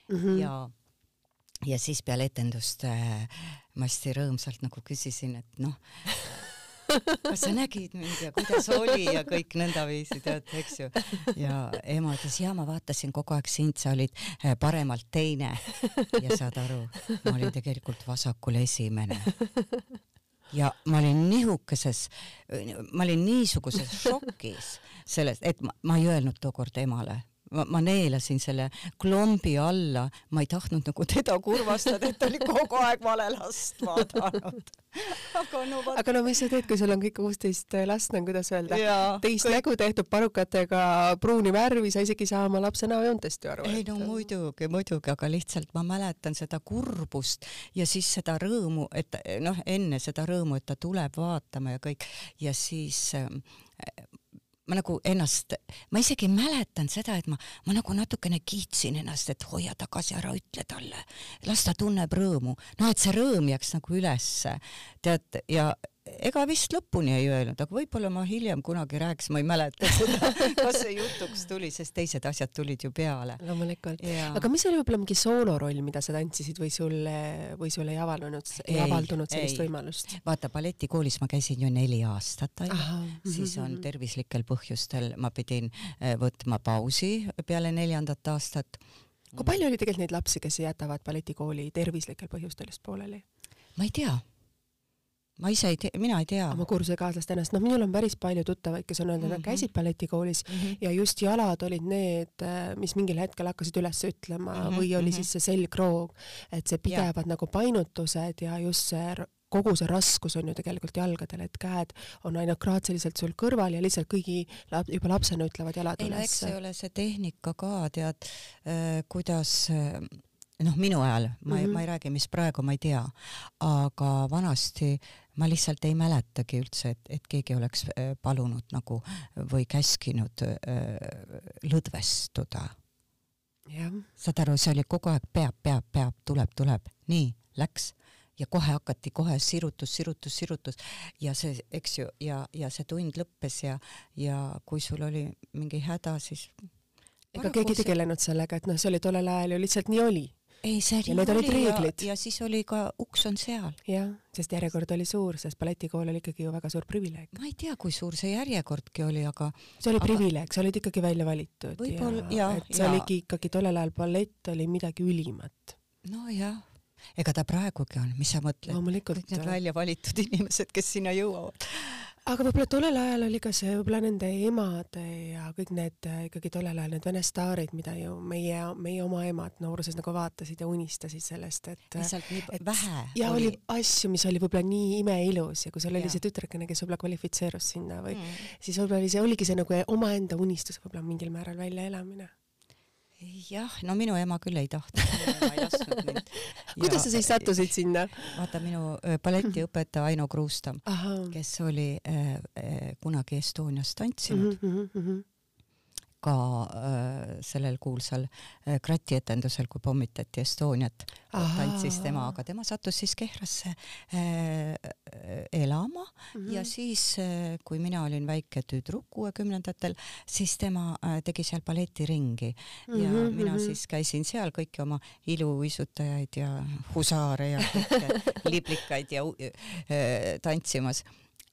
mm -hmm. ja ja siis peale etendust äh, ma hästi rõõmsalt nagu küsisin, et noh (laughs) kas sa nägid mind ja kuidas oli ja kõik nõndaviisi, tead, eks ju. ja ema ütles, ja ma vaatasin kogu aeg sind, sa olid äh, paremalt teine. ja saad aru, ma olin tegelikult vasakul esimene. ja ma olin nihukeses, ma olin niisuguses šokis sellest, et ma, ma ei öelnud tookord emale ma, ma neelasin selle klombi alla, ma ei tahtnud nagu teda kurvastada, et ta oli kogu aeg vale last vaadanud. (laughs) aga no vaat... aga no mis sa teed, kui sul on kõik kuusteist last, no kuidas öelda, teist kõik... nägu tehtud parukatega pruuni värvi, sa isegi ei saa oma lapse näojoontest ju aru. ei no muidugi, muidugi, aga lihtsalt ma mäletan seda kurbust ja siis seda rõõmu, et noh, enne seda rõõmu, et ta tuleb vaatama ja kõik ja siis ma nagu ennast, ma isegi mäletan seda, et ma, ma nagu natukene kiitsin ennast, et hoia tagasi, ära ütle talle, las ta tunneb rõõmu, noh, et see rõõm jääks nagu ülesse, tead, ja ega vist lõpuni ei öelnud, aga võib-olla ma hiljem kunagi rääkisin, ma ei mäleta seda, (laughs) kas see jutuks tuli, sest teised asjad tulid ju peale. loomulikult. aga mis oli võib-olla mingi sooloroll, mida sa tantsisid või sulle, või sul ei avaldunud, ei avaldunud sellist ei. võimalust? vaata, balletikoolis ma käisin ju neli aastat ainult, siis on tervislikel põhjustel ma pidin eh, võtma pausi peale neljandat aastat. kui palju oli tegelikult neid lapsi, kes jätavad balletikooli tervislikel põhjustel just pooleli? ma ei tea ma ise ei tea, mina ei tea. oma kursusekaaslaste ennast, noh, minul on päris palju tuttavaid, kes on öelnud, et nad mhm. käisid balletikoolis mm -hmm. ja just jalad olid need, mis mingil hetkel hakkasid üles ütlema mm -hmm. või oli mm -hmm. siis see selgroog, et see pidevad ja. nagu painutused ja just see kogu see raskus on ju tegelikult jalgadel, et käed on ainult graatsiliselt sul kõrval ja lihtsalt kõigi juba lapsena ütlevad jalad üles. ei no eks see ole see tehnika ka tead äh,, kuidas äh, noh, minu ajal, ma mm, -hmm. ma ei räägi, mis praegu, ma ei tea, aga vanasti ma lihtsalt ei mäletagi üldse, et, et keegi oleks äh, palunud nagu või käskinud äh, lõdvestuda. saad aru, see oli kogu aeg peab, peab, peab, tuleb, tuleb, nii, läks. Ja kohe hakati kohe sirutus, sirutus, sirutus. Ja see, eks ju, ja, ja see tund lõppes ja, ja kui sul oli mingi häda, siis ega keegi ei tegelenud sellega, et noh, see oli tollel ajal ju lihtsalt nii oli ei, see ja need olid reeglid. ja siis oli ka uks on seal. jah, sest järjekord oli suur, sest balletikool oli ikkagi ju väga suur privileeg. ma ei tea, kui suur see järjekordki oli, aga see oli aga... privileeg, sa olid ikkagi välja valitud Võiboll, ja, ja et see ja. oligi ikkagi tollel ajal ballett oli midagi ülimat. nojah, ega ta praegugi on, mis sa mõtled? kõik need välja valitud inimesed, kes sinna jõuavad aga võib-olla tollel ajal oli ka see võib-olla nende emade ja kõik need äh, ikkagi tollel ajal need vene staarid, mida ju meie, meie oma emad nooruses nagu vaatasid ja unistasid sellest, et lihtsalt nii et, vähe ja oli... asju, mis oli võib-olla nii imeilus ja kui sul oli see tütrekene, kes võib-olla kvalifitseerus sinna või mm. siis võib-olla oli see, oligi see nagu omaenda unistus võib-olla mingil määral väljaelamine jah, no minu ema küll ei tahtnud. (laughs) kuidas sa siis sattusid sinna? vaata minu balletiõpetaja Aino Kruustam, kes oli äh, kunagi Estonias tantsinud mm. -hmm, mm -hmm ka äh, sellel kuulsal äh, kratietendusel, kui pommitati Estoniat, tantsis tema, aga tema sattus siis Kehrasse äh, elama mm -hmm. ja siis kui mina olin väike tüdruk kuuekümnendatel, siis tema tegi seal balletiringi mm -hmm, ja mina mm -hmm. siis käisin seal kõiki oma iluuisutajaid ja husaare ja (laughs) liblikaid ja tantsimas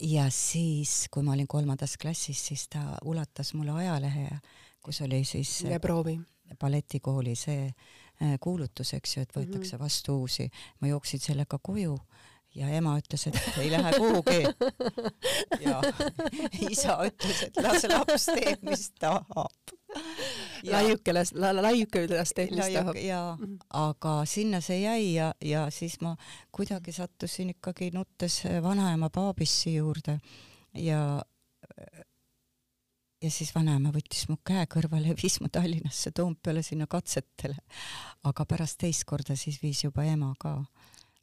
ja siis, kui ma olin kolmandas klassis, siis ta ulatas mulle ajalehe, kus oli siis ja proovi. balletikooli see äh, kuulutus, eks ju, et võetakse mhm. vastu uusi. ma jooksin sellega koju ja ema ütles, et ei lähe kuhugi. (laughs) ja (laughs) isa ütles, et las laps teeb, mis tahab. laiuke las la,, laiuke las teeb, mis tahab. jaa, mhm. aga sinna see jäi ja, ja siis ma kuidagi sattusin ikkagi nuttes vanaema Paabissi juurde ja ja siis vanaema võttis mu käe kõrvale ja (laughs) viis mu Tallinnasse Toompeale sinna katsetele. aga pärast teist korda siis viis juba ema ka.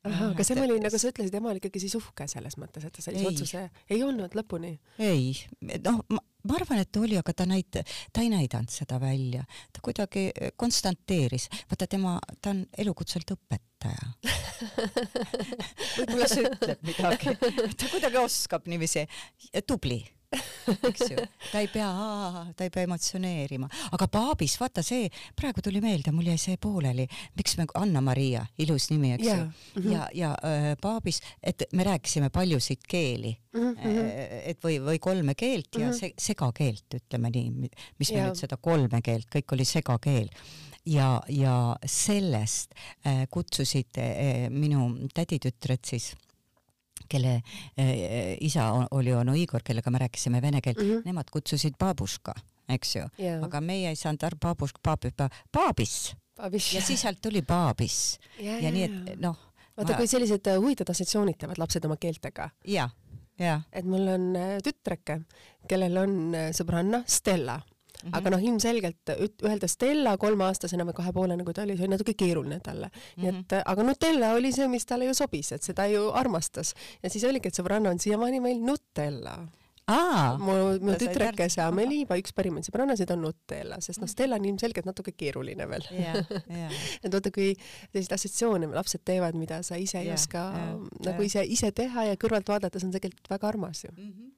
Ahah, kas ema oli, nagu sa ütlesid, ema oli ikkagi siis uhke selles mõttes, et ta sellise otsuse ei olnud lõpuni? ei, noh, ma, arvan, et oli, aga ta näit-, ta ei näidanud seda välja, ta kuidagi eh, konstanteeris, vaata tema, ta on elukutselt õpetaja. (laughs) Võib-olla see ütleb midagi, ta kuidagi oskab niiviisi, tubli (laughs) eks ju, ta ei pea, ta ei pea emotsioneerima, aga Paabis, vaata see, praegu tuli meelde, mul jäi see pooleli, miks me, Anna-Maria, ilus nimi, eks yeah. ju mm, -hmm. ja, ja äh, Paabis, et me rääkisime paljusid keeli mm, -hmm. et või, või kolme keelt ja mm -hmm. se, segakeelt, ütleme nii, mis yeah. me nüüd seda kolme keelt, kõik oli segakeel ja, ja sellest äh, kutsusid äh, minu täditütred siis kelle äh, isa oli onu Igor, kellega me rääkisime vene keelt mm, -hmm. nemad kutsusid babuška eks ju. Jaa. aga meie ei saanud aru baabus baabis. Baabis. Abis. ja siis sealt tuli baabis. Ja, ja nii et noh vaata, kui sellised äh, huvitavad assotsiatsioonid teevad lapsed oma keeltega, ja ja et mul on äh, tütreke, kellel on äh, sõbranna Stella mm, Mhm. -hmm. aga noh, ilmselgelt öelda Stella kolmeaastasena või kahepoolene, kui ta oli, see oli natuke keeruline talle mm. -hmm. nii Mhm. et, aga Nutella oli see, mis talle ju sobis, et seda ju armastas ja siis oligi, et sõbranna on siiamaani meil Nutella. aa mu, mu tütrekese Ameliiva üks parimaid sõbrannasid on Nutella, sest noh, Stella on ilmselgelt natuke keeruline veel. ja ja et vaata, kui selliseid assotsiatsioone lapsed teevad, mida sa ise ei Jah, oska jah, nagu jah. ise, ise teha ja kõrvalt vaadates on tegelikult väga armas ju. Mhm.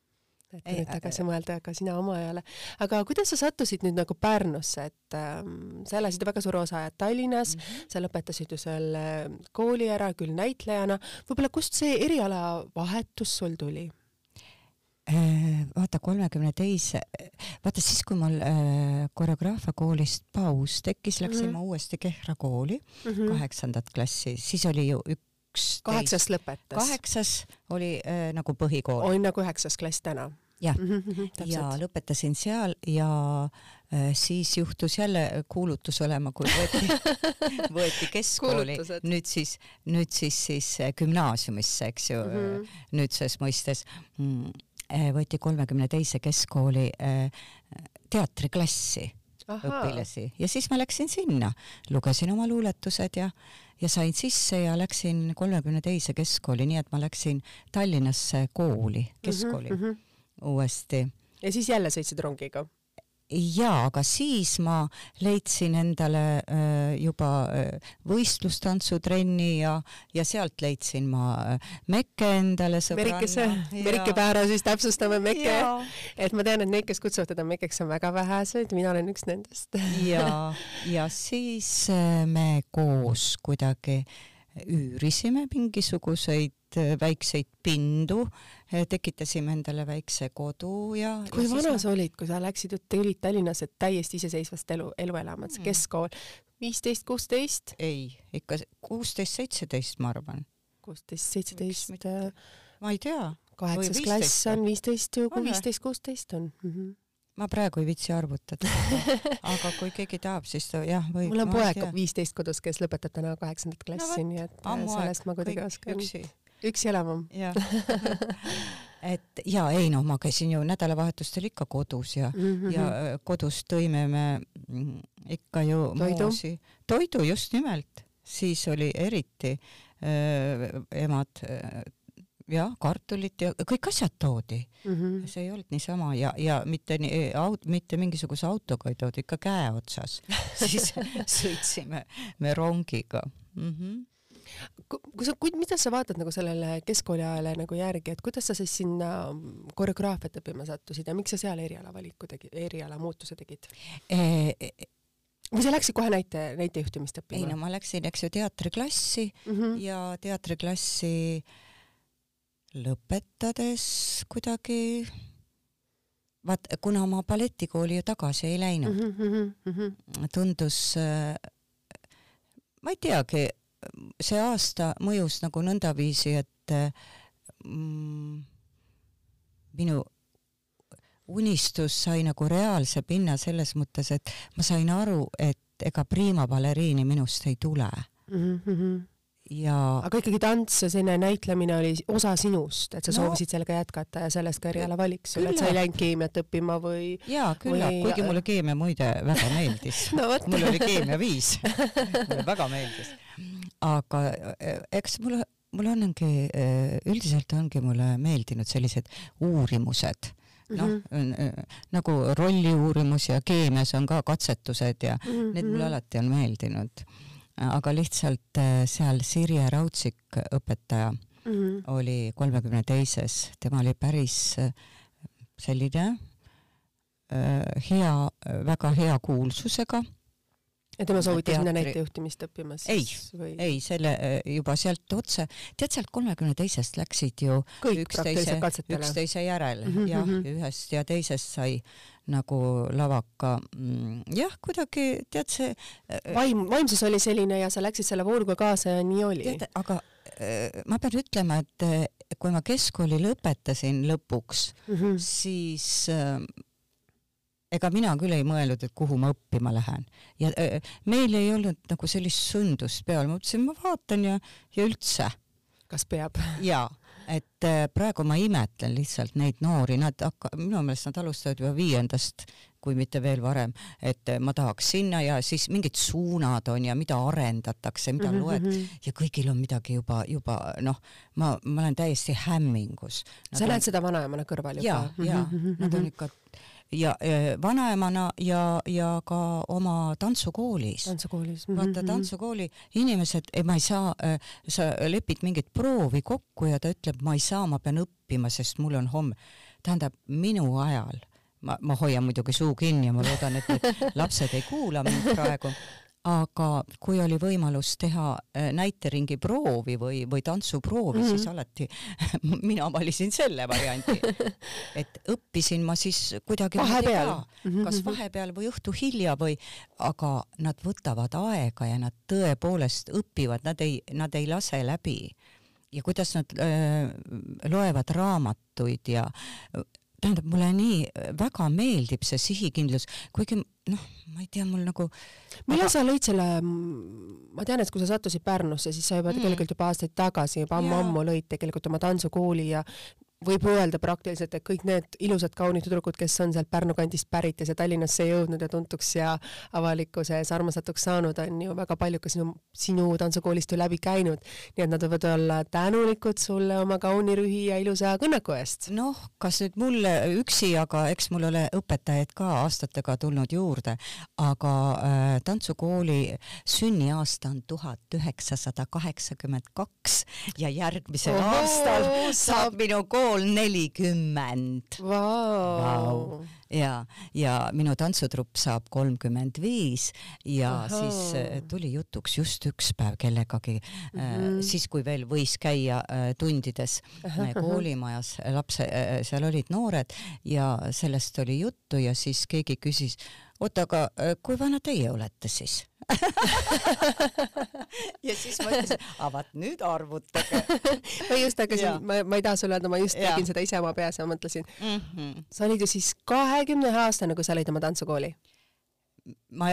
Et Ei, nüüd tagasi mõelda ka sina oma ajale. aga kuidas sa sattusid nüüd nagu Pärnusse, et ähm, sa elasid väga suure osa ajad Tallinnas mm. -hmm. sa lõpetasid ju selle kooli ära küll näitlejana, võib-olla kust see erialavahetus sul tuli? Äh, vaata kolmekümne teise, vaata siis, kui mul äh, koreograafia koolist paus tekkis, läksin Mhm. ma uuesti Kehra kooli kaheksandat klassi, siis oli ju üks kaheksas lõpetas. kaheksas oli äh, nagu põhikool on nagu üheksas klass täna. Jah. ja ja lõpetasin seal ja äh, siis juhtus jälle kuulutus olema, kui võeti, (laughs) võeti keskkooli nüüd siis, nüüd siis siis äh, gümnaasiumisse, eks ju mm, Mhm. -hmm. nüüdses mõistes mm, äh, võeti kolmekümne teise keskkooli äh, teatriklassi õpilasi ja siis ma läksin sinna, lugesin oma luuletused ja, ja sain sisse ja läksin kolmekümne teise keskkooli, nii et ma läksin Tallinnasse kooli, keskkooli mm -hmm. Uuesti ja siis jälle sõitsid rongiga? jaa, aga siis ma leidsin endale äh, juba äh, võistlustantsutrenni ja, ja sealt leidsin ma äh, Mekke endale sõbranna. Merike Päära siis täpsustame Meke, ja, et ma tean, et neid, kes kutsuvad teda Mekeks, on väga vähesed, mina olen üks nendest. ja, ja siis äh, me koos kuidagi üürisime mingisuguseid äh, väikseid pindu, tekitasime endale väikse kodu ja. kui vana sa olid, kui sa läksid, tulid Tallinnasse täiesti iseseisvast elu, elu elama, et see Mm. keskkool, viisteist, kuusteist, ei, ikka kuusteist, seitseteist, ma arvan. kuusteist, seitseteist mitte? ma ei tea, kaheksas klass 15 on viisteist ju, kui viisteist, kuusteist on mm. -hmm. Ma praegu ei viitsi arvutada, aga kui keegi tahab, siis ta jah, võib. mul on poeg viisteist kodus, kes lõpetab täna kaheksandat klassi, vot, nii et äh, sellest ma aeg, kuidagi kõik oskan. üksi. üksi elama. (laughs) et ja ei noh, ma käisin ju nädalavahetustel ikka kodus ja mm, -hmm. ja äh, kodus tõime me mm, ikka ju Toidu? toidu just nimelt, siis oli eriti äh, emad äh, jah, kartulit ja kõik asjad toodi, Mhm. see ei olnud niisama ja, ja mitte nii aut-, mitte mingisuguse autoga ei toodud, ikka käe otsas, (laughs) siis (laughs) sõitsime me rongiga mm. -hmm. kui sa, mida sa vaatad nagu sellele keskkooliajale nagu järgi, et kuidas sa siis sinna koreograafiat õppima sattusid ja miks sa seal erialavaliku tegid, eriala muutuse tegid? E, või sa läksid kohe näite, näitejuhtimist õppima? ei no ma läksin, eks ju, teatriklassi mm. -hmm. ja teatriklassi lõpetades kuidagi vaat kuna ma balletikooli ju tagasi ei läinud mm, -hmm, mm -hmm. tundus, ma ei teagi, see aasta mõjus nagu nõndaviisi, et mm, minu unistus sai nagu reaalse pinna selles mõttes, et ma sain aru, et ega prima baleriini minust ei tule Mm -hmm. Ja aga ikkagi tants ja selline näitlemine oli osa sinust, et sa No- soovisid sellega jätkata ja sellest ka eriala valik sul, et sa ei läinud keemiat õppima või? jaa, küllap Või-, kuigi mulle keemia muide väga meeldis (laughs) no mul oli keemia viis, mulle väga meeldis. aga eh, eks mulle, mul ongi, üldiselt ongi mulle meeldinud sellised uurimused, noh Mhm. mm -hmm. nagu rolli uurimus ja keemias on ka katsetused ja mm -hmm. need mulle alati on meeldinud. Aga lihtsalt eh, seal Sirje Raudsik, õpetaja, mm -hmm. oli kolmekümne teises, tema oli päris äh, selline äh, hea, väga hea kuulsusega, ja tema soovitas minna näitejuhtimist õppima Ei, siis või? ei selle äh, juba sealt otse, tead sealt kolmekümne teisest läksid ju üksteise üksteise järel mm -hmm. jah, mhm. ühest ja teisest sai nagu lavaka mm,, jah, kuidagi tead see äh, vaim, vaimsus oli selline ja sa läksid selle vooruga kaasa ja nii oli. aga äh, ma pean ütlema, et äh, kui ma keskkooli lõpetasin lõpuks, Mhm. siis äh, ega mina küll ei mõelnud, et kuhu ma õppima lähen ja äh, meil ei olnud nagu sellist sundust peal, ma mõtlesin, ma vaatan ja, ja üldse. kas peab? jaa, et äh, praegu ma imetlen lihtsalt neid noori, nad hakka-, minu meelest nad alustavad juba viiendast kui mitte veel varem, et ma tahaks sinna ja siis mingid suunad on ja mida arendatakse, mida mm -hmm. loed ja kõigil on midagi juba, juba noh, ma, ma olen täiesti hämmingus. sa näed on... seda vanaemana kõrval juba? ja, ja mm -hmm. nad on ikka ja vanaemana ja, ja ka oma tantsukoolis. tantsukoolis. -hmm. vaata tantsukooli inimesed, ma ei saa äh,, sa lepid mingit proovi kokku ja ta ütleb, ma ei saa, ma pean õppima, sest mul on homme. tähendab, minu ajal ma, ma hoian muidugi suu kinni ja ma loodan, et need lapsed ei kuula mind praegu, aga kui oli võimalus teha äh, näiteringi proovi või, või tantsuproovi mm, -hmm. siis alati (laughs) mina valisin selle variandi. (laughs) et õppisin ma siis kuidagi vahepeal, mhm, kas mhm. vahepeal või õhtu hilja või, aga nad võtavad aega ja nad tõepoolest õpivad, nad ei, nad ei lase läbi ja kuidas nad öö, äh, loevad raamatuid ja tähendab, mulle nii äh, väga meeldib see sihikindlus, kuigi noh, ma ei tea, mul nagu millal aga... sa lõid selle, ma tean, et kui sa sattusid Pärnusse, siis sa juba mm. tegelikult juba aastaid tagasi, juba ammu-ammu lõid tegelikult oma tantsukooli ja võib öelda praktiliselt, et kõik need ilusad kaunid tüdrukud, kes on sealt Pärnu kandist pärit ja siia Tallinnasse jõudnud ja tuntuks ja avalikkuse ees armastatuks saanud, on ju väga paljud ka sinu, sinu tantsukoolist ju läbi käinud. nii et nad võivad olla tänulikud sulle oma kauni rühi ja ilusa kõnnaku eest. noh, kas nüüd mulle üksi, aga eks mul ole õpetajaid ka aastatega tulnud juurde, aga äh, tantsukooli sünniaasta on tuhat üheksasada kaheksakümmend kaks ja järgmisel Oho, aastal saab minu kool pool nelikümmend wow.. ja, ja minu tantsutrupp saab kolmkümmend viis ja Aha. siis äh, tuli jutuks just üks päev kellegagi mm, -hmm. siis kui veel võis käia äh, tundides koolimajas, lapse, seal olid noored ja sellest oli juttu ja siis keegi küsis, oota, aga kui vana teie olete siis (laughs) ja siis ma ütlesin, aga vaat nüüd arvutage (laughs) ma just hakkasin, ma, ma ei taha sulle öelda, ma just ja. tegin seda ise oma peas ja mõtlesin mm, -hmm. sa olid ju siis kahekümne aastane, kui sa lõid oma tantsukooli? ma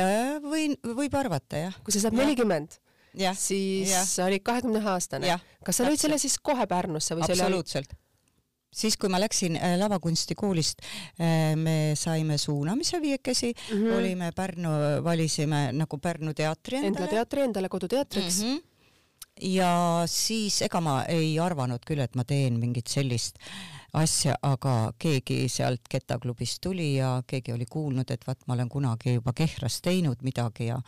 võin, võib arvata jah. kui sa saad nelikümmend, siis ja. sa olid kahekümne aastane. kas sa lõid selle siis kohe Pärnusse või see oli? absoluutselt siis, kui ma läksin äh, lavakunstikoolist, äh, me saime suunamise viiekesi mm, -hmm. olime Pärnu, valisime nagu Pärnu teatri endale. Endla teatri endale koduteatriks mm. -hmm ja siis ega ma ei arvanud küll, et ma teen mingit sellist asja, aga keegi sealt kettaklubist tuli ja keegi oli kuulnud, et vaat ma olen kunagi juba Kehras teinud midagi ja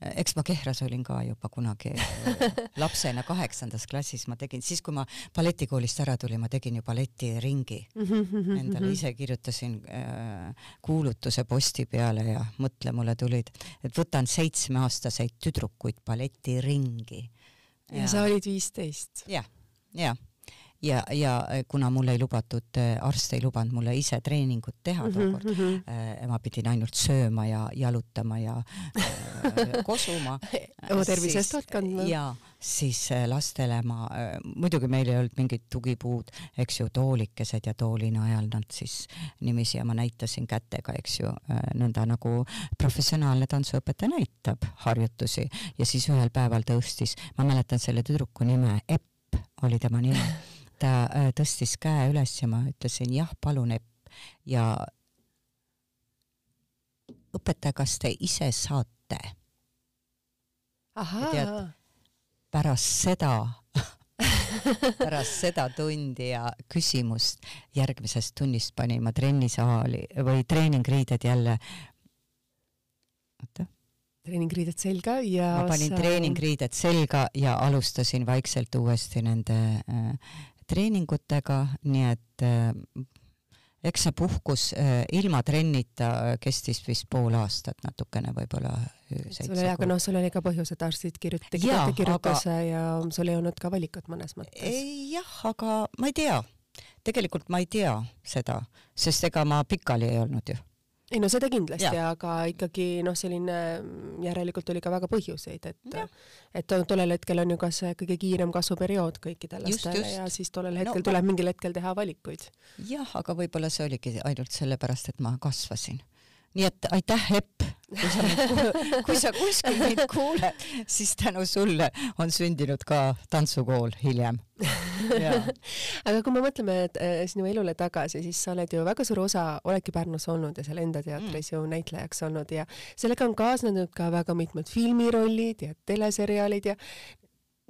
eh, eks ma Kehras olin ka juba kunagi eh, (laughs) lapsena kaheksandas klassis ma tegin, siis kui ma balletikoolist ära tulin, ma tegin ju balletiringi endale, ise kirjutasin äh, kuulutuse posti peale ja mõtle, mulle tulid, et võtan seitsmeaastaseid tüdrukuid balletiringi. Ja, sa olid viisteist? jah, jah ja, ja äh, kuna mul ei lubatud, äh, arst ei lubanud mulle ise treeningut teha mhm, tookord mm, -hmm. ma pidin ainult sööma ja jalutama ja äh, (laughs) kosuma oma tervise eest hoolt kandma. ja siis lastele ma, muidugi meil ei olnud mingit tugipuud, eks ju, toolikesed ja toolinajal nad siis niiviisi ja ma näitasin kätega, eks ju, nõnda nagu professionaalne tantsuõpetaja näitab harjutusi ja siis ühel päeval tõustis, ma mäletan selle tüdruku nime, Epp oli tema nimi (laughs) ta äh, tõstis käe üles ja ma ütlesin jah, palun, Epp. ja õpetaja, kas te ise saate? tead, pärast seda (laughs) pärast seda tundi ja küsimust järgmisest tunnist panin ma trennisaali või treeningriided jälle, oota treeningriided selga ja ma panin sa... treeningriided selga ja alustasin vaikselt uuesti nende äh, treeningutega, nii et äh, eks see puhkus äh, ilma trennita äh, kestis vist pool aastat natukene võib-olla. sul oli, aga noh, sul oli ka põhjus, et arstid kirjut-, ettekirjutuse aga... ja sul ei olnud ka valikut mõnes mõttes. jah, aga ma ei tea, tegelikult ma ei tea seda, sest ega ma pikali ei olnud ju ei no seda kindlasti, aga ikkagi noh, selline mm, järelikult oli ka väga põhjuseid, et ja. et tollel hetkel on ju ka see kõige kiirem kasvuperiood kõikidel lastele ja siis tollel hetkel no, tuleb mingil hetkel teha valikuid. jah, aga võib-olla see oligi ainult sellepärast, et ma kasvasin nii et aitäh, Epp, kui sa (laughs) kui sa kuskil mind kuuled, siis tänu sulle on sündinud ka tantsukool hiljem. (laughs) aga kui me mõtleme äh, sinu elule tagasi, siis sa oled ju väga suur osa, oledki Pärnus olnud ja seal enda teatris mm. ju näitlejaks olnud ja sellega on kaasnenud ka väga mitmed filmirollid ja teleseriaalid ja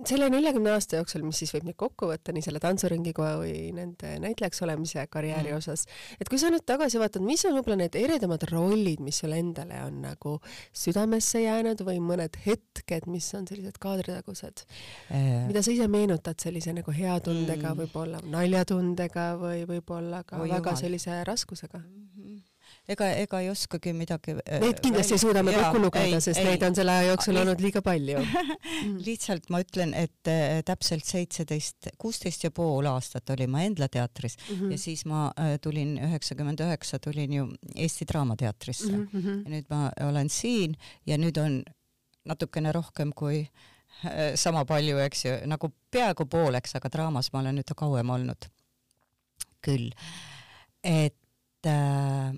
selle neljakümne aasta jooksul, mis siis võib nüüd kokku võtta nii selle tantsuringi kui nende näitlejaks olemise karjääri mm. osas, et kui sa nüüd tagasi vaatad, mis on võib-olla need eredamad rollid, mis sulle endale on nagu südamesse jäänud või mõned hetked, mis on sellised kaadritagused äh,, mida sa ise meenutad sellise nagu hea tundega mm., võib-olla naljatundega või võib-olla ka oh, väga jumal. sellise raskusega mm? -hmm ega, ega ei oskagi midagi. Äh, neid kindlasti ei suuda me kokku lugeda, sest ei, neid on selle aja jooksul olnud liiga palju (laughs) mm. lihtsalt ma ütlen, et äh, täpselt seitseteist, kuusteist ja pool aastat olin ma Endla teatris mm -hmm. ja siis ma äh, tulin üheksakümmend üheksa tulin ju Eesti Draamateatrisse mm. -hmm. ja nüüd ma olen siin ja nüüd on natukene rohkem kui sama palju, eks ju, nagu peaaegu pooleks, aga draamas ma olen nüüd kauem olnud. küll. et äh,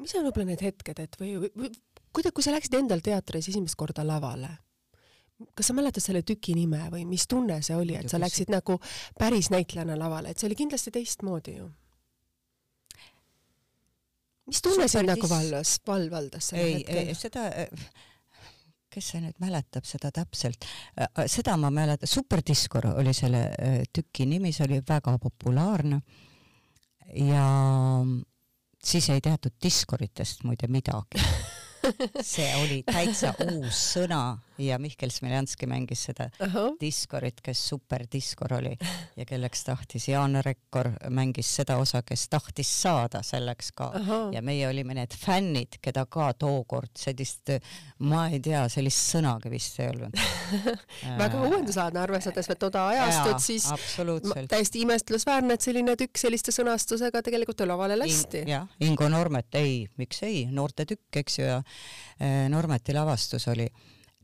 mis on võib-olla need hetked, et või, või, kuidas, kui sa läksid endal teatris esimest korda lavale, kas sa mäletad selle tüki nime või mis tunne see oli, et sa läksid nagu päris näitlejana lavale, et see oli kindlasti teistmoodi ju? mis tunne sind nagu valvas, val-, valdas sellel hetkel? seda, kes see nüüd mäletab seda täpselt, seda ma mäletan, Superdiskor oli selle äh, tüki nimi, see oli väga populaarne ja siis ei teatud diskoritest muide midagi. (laughs) See oli täitsa uus sõna ja Mihkel Smiljanski mängis seda uh -huh. diskorit, kes superdiskor oli ja kelleks tahtis. Jaan Rekkor mängis seda osa, kes tahtis saada selleks ka uh. -huh. ja meie olime need fännid, keda ka tookord sellist, ma ei tea, sellist sõnagi vist ei olnud (laughs) väga uuenduslaadne, arvestades veel toda ajastut, siis täiesti imestusväärne, et selline tükk selliste sõnastusega tegelikult lavale lasti In,. jah, Ingo Normet, ei, miks ei, noorte tükk, eks ju, ja äh, Normeti lavastus oli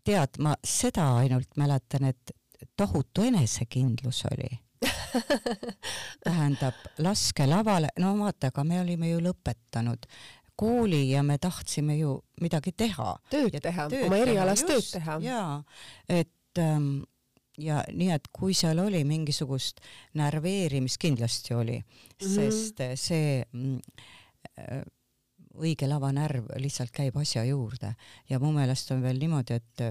tead, ma seda ainult mäletan, et tohutu enesekindlus oli (laughs) tähendab, laske lavale, no vaata, aga me olime ju lõpetanud kooli ja me tahtsime ju midagi teha. tööd teha, oma erialast tööd teha. jaa, et ähm, ja nii, et kui seal oli mingisugust närveerimist, kindlasti oli mm, -hmm. sest see mm, äh, õige lavanärv lihtsalt käib asja juurde. Ja mu meelest on veel niimoodi, et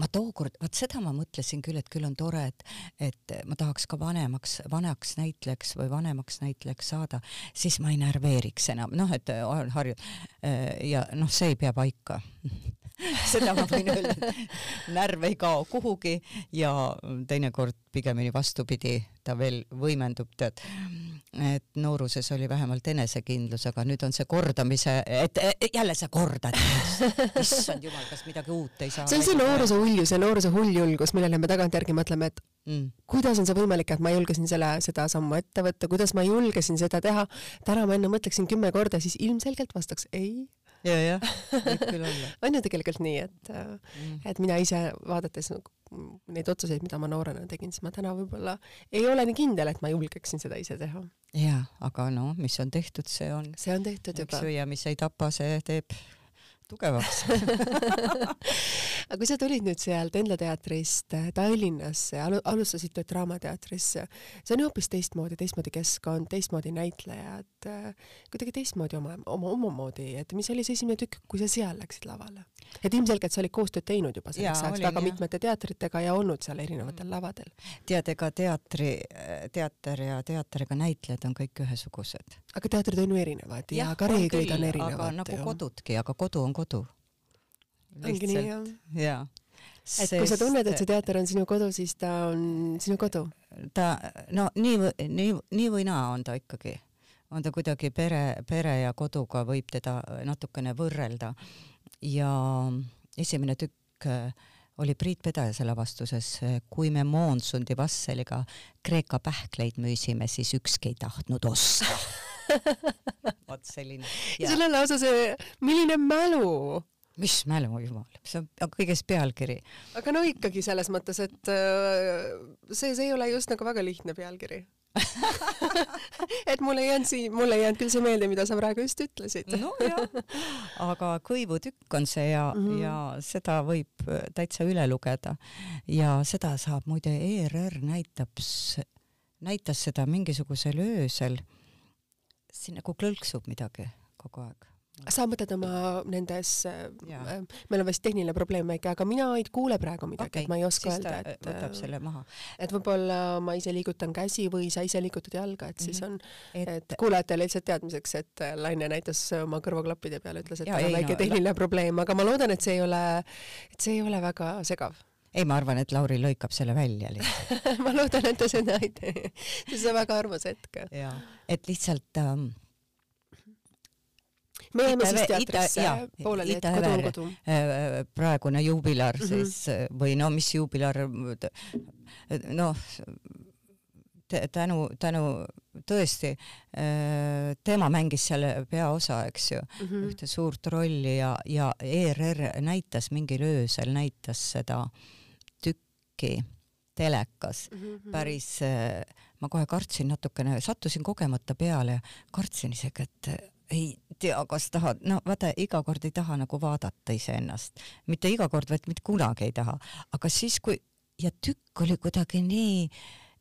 ma tookord, vaat seda ma mõtlesin küll, et küll on tore, et, et ma tahaks ka vanemaks, vanaks näitlejaks või vanemaks näitlejaks saada, siis ma ei närveeriks enam, noh, et olen harjunud ja noh, see ei pea paika. (laughs) Seda ma võin öelda, et närv ei kao kuhugi ja teinekord pigemini vastupidi, ta veel võimendub, tead et nooruses oli vähemalt enesekindlus, aga nüüd on see kordamise, et jälle sa kordad. (laughs) issand jumal, kas midagi uut ei saa. see on see nooruse uljus ja nooruse hulljulgus, millele me tagantjärgi mõtleme, et mm. kuidas on see võimalik, et ma julgesin selle, seda sammu ette võtta, kuidas ma julgesin seda teha. täna ma enne mõtleksin kümme korda, siis ilmselgelt vastaks ei ja, jah, võib küll (laughs) olla. on ju tegelikult nii, et mm., et mina ise vaadates nagu neid otsuseid, mida ma noorena tegin, siis ma täna võib-olla ei ole nii kindel, et ma julgeksin seda ise teha. jaa, aga no mis on tehtud, see on. see on tehtud juba. ja mis ei tapa, see teeb tugevaks (laughs) aga kui sa tulid nüüd sealt Endla teatrist äh, Tallinnasse, alustasid tööd Draamateatrisse, see on ju hoopis teistmoodi, teistmoodi keskkond, teistmoodi näitlejad, äh, kuidagi teistmoodi oma, oma, omamoodi, et mis oli see esimene tükk, kui sa seal läksid lavale? et ilmselgelt sa olid koostööd teinud juba selleks ajaks väga jah. mitmete teatritega ja olnud seal erinevatel lavadel. tead, ega teatri, teater ja teatriga näitlejad on kõik ühesugused. Aga teatrid on ju erinevad ja, ja ka reeglid on erinevad. aga nagu ju. kodudki, aga kodu on kodu. ongi nii jah? jaa et kui sa tunned, et see teater on sinu kodu, siis ta on sinu kodu? ta, no nii, nii, nii või naa on ta ikkagi. on ta kuidagi pere, pere ja koduga võib teda natukene võrrelda ja esimene tükk äh, oli Priit Pedajase lavastuses Kui me Moonsundi Vasseliga Kreeka pähkleid müüsime, siis ükski ei tahtnud osta (laughs) (laughs) vot selline. sul on lausa see, milline mälu mis mälu, jumal, see on kõigest pealkiri. aga no ikkagi selles mõttes, et äh, see, see ei ole just nagu väga lihtne pealkiri (laughs) et mul ei jäänud siin, mul ei jäänud küll see meelde, mida sa praegu just ütlesid. nojah, aga kõivutükk on see ja mm, -hmm. ja seda võib äh, täitsa üle lugeda ja seda saab muide ERR näitab, näitas seda mingisugusel öösel. Siin nagu klõlksub midagi kogu aeg sa mõtled oma nendes, äh, meil on vist tehniline probleem väike, aga mina ei kuule praegu midagi okay,, et ma ei oska öelda, et võtab selle maha. et võib-olla ma ise liigutan käsi või sa ise liigutad jalga, et siis mhm. on, et, et kuulajatele lihtsalt teadmiseks, et äh, Laine näitas oma kõrvaklappide peale, ütles, et tal on väike tehniline no, probleem, aga ma loodan, et see ei ole, et see ei ole väga segav ei, ma arvan, et Lauri lõikab selle välja lihtsalt (laughs) ma loodan, et ta seda ei tee, see on väga armas hetk. et lihtsalt ähm, me jäime siis teatrisse pooleli, et kodu on kodu. Äh, praegune juubilar mm -hmm. siis või no mis juubilar, noh tänu, tänu tõesti, äh, tema mängis seal peaosa, eks ju mm, -hmm. ühte suurt rolli ja, ja ERR näitas mingil öösel, näitas seda tükki telekas. Mm -hmm. päris, äh, ma kohe kartsin natukene, sattusin kogemata peale ja kartsin isegi, et ei tea, kas tahad, no vaata, iga kord ei taha nagu vaadata iseennast, mitte iga kord, vaid mitte kunagi ei taha, aga siis, kui ja tükk oli kuidagi nii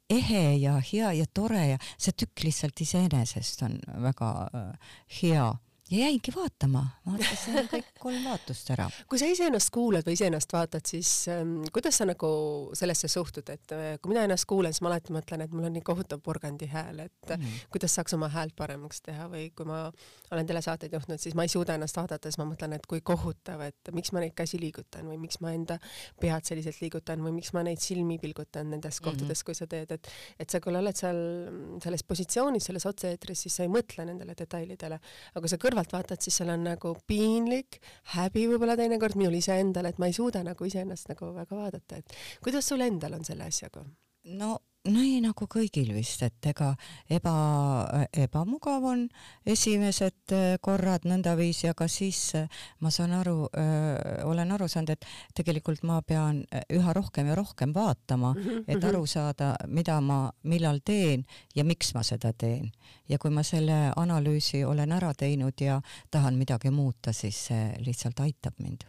ehe ja hea ja tore ja see tükk lihtsalt iseenesest on väga äh, hea ja jäingi vaatama, vaatasin kõik kolm vaatust ära. (laughs) kui sa iseennast kuulad või iseennast vaatad, siis ähm, kuidas sa nagu sellesse suhtud, et äh, kui mina ennast kuulen, siis ma alati mõtlen, et mul on nii kohutav porgandi hääl, et mm -hmm. kuidas saaks oma häält paremaks teha või kui ma olen telesaateid juhtinud, siis ma ei suuda ennast vaadata, siis ma mõtlen, et kui kohutav, et miks ma neid käsi liigutan või miks ma enda pead selliselt liigutan või miks ma neid silmi pilgutan nendes mhm. kohtades mm, -hmm. kui sa teed, et et sa küll oled seal selles positsioonis, selles otse-eetris, siis sa ei mõtle nendele detailidele, aga sa kõrval kõrvalt vaatad, siis seal on nagu piinlik, häbi võib-olla teinekord minul iseendal, et ma ei suuda nagu iseennast nagu väga vaadata, et kuidas sul endal on selle asjaga? no nii nagu kõigil vist, et ega eba, ebamugav on esimesed äh, korrad nõndaviisi, aga siis äh, ma saan aru, äh, olen aru saanud, et tegelikult ma pean üha rohkem ja rohkem vaatama, mhm, et mhm. aru saada, mida ma millal teen ja miks ma seda teen. ja kui ma selle analüüsi olen ära teinud ja tahan midagi muuta, siis see lihtsalt aitab mind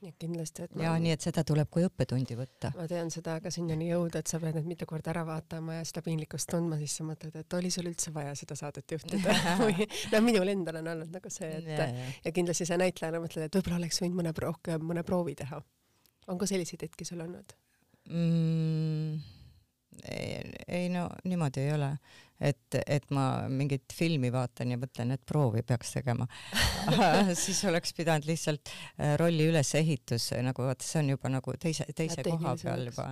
ja kindlasti, et ma... ja nii, et seda tuleb kui õppetundi võtta. ma tean seda, aga sinnani jõuda, et sa pead need mitu korda ära vaatama ja seda piinlikkust tundma, siis sa mõtled, et oli sul üldse vaja seda saadet juhtida (laughs) või no minul endal on olnud nagu see, et ja, ja. ja kindlasti sa näitlejana mõtled, et võib-olla oleks võinud mõne rohkem, mõne proovi teha. on ka selliseid hetki sul olnud mm,? ei, ei no niimoodi ei ole et, et ma mingit filmi vaatan ja mõtlen, et proovi peaks tegema. (laughs) Siis oleks pidanud lihtsalt äh, rolli ülesehitus nagu vaata, see on juba nagu teise, teise koha peal juba,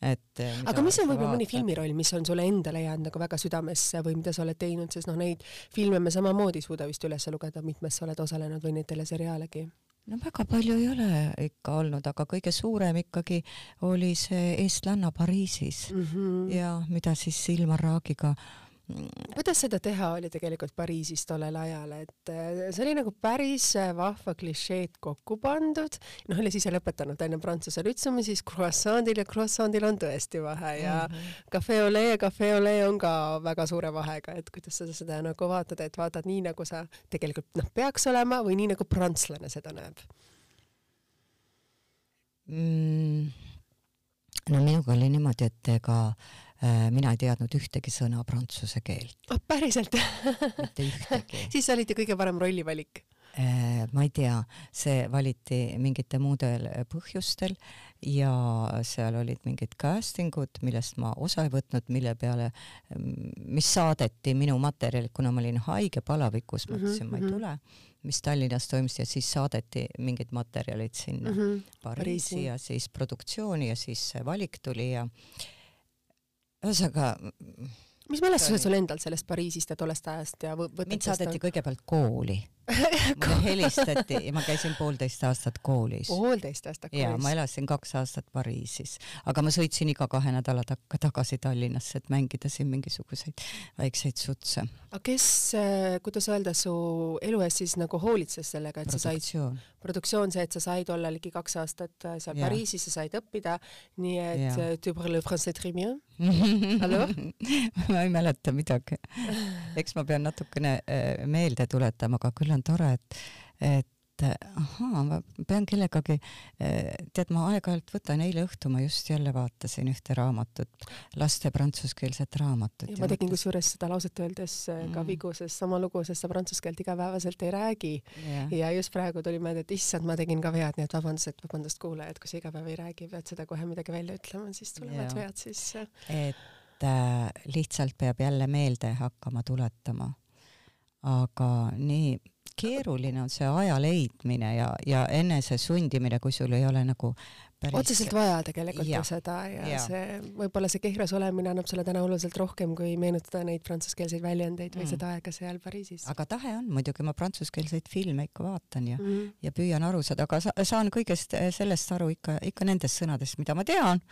et. Äh, aga mis on võib-olla mõni filmiroll, mis on sulle endale jäänud nagu väga südamesse või mida sa oled teinud, sest noh, neid filme me samamoodi ei suuda vist üles lugeda, mitmes sa oled osalenud või neid teleseriaalegi no väga palju ei ole ikka olnud, aga kõige suurem ikkagi oli see Eestlanna Pariisis mm -hmm. ja mida siis Ilmar Raagiga kuidas seda teha oli tegelikult Pariisis tollel ajal, et äh, see oli nagu päris äh, vahva klišeed kokku pandud, noh, olles ise lõpetanud enne prantsuse lütseumi, siis croissant'il ja croissant'il on tõesti vahe ja mm -hmm. cafe au lait ja cafe au lait on ka väga suure vahega, et kuidas sa seda nagu vaatad, et vaatad nii, nagu sa tegelikult noh, peaks olema või nii, nagu prantslane seda näeb mm.? no minuga oli niimoodi, et ega Äh, mina ei teadnud ühtegi sõna prantsuse keelt oh,. päriselt (laughs) mitte ühtegi siis olid ju kõige parem rollivalik äh, ma ei tea, see valiti mingite muudel põhjustel ja seal olid mingid casting ud, millest ma osa ei võtnud, mille peale, mis saadeti minu materjalid, kuna ma olin haige palavikus, mõtlesin mm, -hmm, ma ei mhm. tule mis Tallinnas toimus ja siis saadeti mingid materjalid sinna mm -hmm, Pariisi ja siis produktsiooni ja siis see valik tuli ja äh, ühesõnaga mis mälestused sul endal sellest Pariisist ja tollest ajast ja mind saadeti kõigepealt kooli (laughs) mulle helistati ja ma käisin poolteist aastat koolis. poolteist aastat koolis? jaa, ma elasin kaks aastat Pariisis, aga ma sõitsin iga kahe nädala takka tagasi Tallinnasse, et mängida siin mingisuguseid väikseid sutse. aga kes, äh, kuidas öelda, su elu eest siis nagu hoolitses sellega, et sa said produktsioon, see, et sa said olla ligi kaks aastat äh, seal ja. Pariisis, sa said õppida, nii et ja. Äh, tu parles français très bien (laughs) ma ei mäleta midagi. eks ma pean natukene meelde tuletama, aga küll on tore, et, et ahaa, ma pean kellegagi, tead, ma aeg-ajalt võtan, eile õhtul ma just jälle vaatasin ühte raamatut, laste prantsuskeelset raamatut. ma tegin kusjuures seda lauset öeldes ka mm. vigu, sest sama lugu, sest sa prantsuse keelt igapäevaselt ei räägi yeah.. ja just praegu tuli meelde, et issand, ma tegin ka vead, nii et vabandust, et vabandust kuulajad, kui sa iga päev ei räägi, pead seda kohe midagi välja ütlema, siis tulevad yeah. vead sisse. et äh, lihtsalt peab jälle meelde hakkama tuletama. aga nii keeruline on see aja leidmine ja, ja enese sundimine, kui sul ei ole nagu päris... otseselt vaja tegelikult ja. ju seda ja, ja. see, võib-olla see kehras olemine annab sulle täna oluliselt rohkem, kui meenutada neid prantsuskeelseid väljendeid või mm. seda aega seal Pariisis. aga tahe on muidugi, ma prantsuskeelseid filme ikka vaatan ja mm., ja püüan aru saada, aga sa, saan kõigest eh, sellest aru ikka, ikka nendest sõnadest, mida ma tean,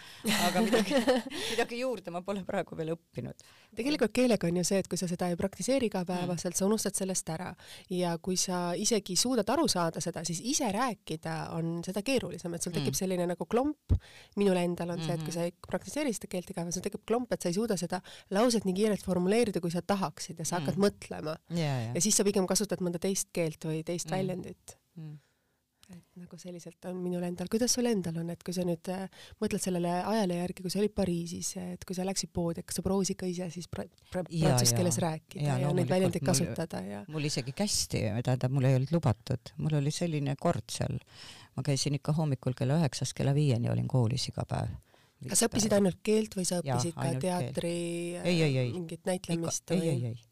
aga midagi (laughs) midagi juurde ma pole praegu veel õppinud. tegelikult keelega on ju see, et kui sa seda ei praktiseeri igapäevaselt mm., sa unustad sellest ära ja kui sa isegi suudad aru saada seda, siis ise rääkida on seda keerulisem, et sul tekib mm. selline nagu nagu klomp, minul endal on see, et kui sa ei praktiseeri seda keelt igapäevaselt, tekib klomp, et sa ei suuda seda lauset nii kiirelt formuleerida, kui sa tahaksid ja sa hakkad mm. mõtlema yeah,. Yeah. ja siis sa pigem kasutad mõnda teist keelt või teist mm. väljendit mm et nagu selliselt on minul endal, kuidas sul endal on, et kui sa nüüd äh, mõtled sellele ajale järgi, kui sa olid Pariisis, et kui sa läksid poodi, kas sa proovisid ka ise siis pra pra prantsuse keeles rääkida ja, ja neid väljendeid kasutada ja? mul isegi kästi, tähendab, mul ei olnud lubatud, mul oli selline kord seal ma käisin ikka hommikul kella üheksast kella viieni olin koolis iga päev. kas sa õppisid ainult keelt või sa õppisid ja, ka teatri ei, ei, ei. mingit näitlemist ikka, või? ei, ei, ei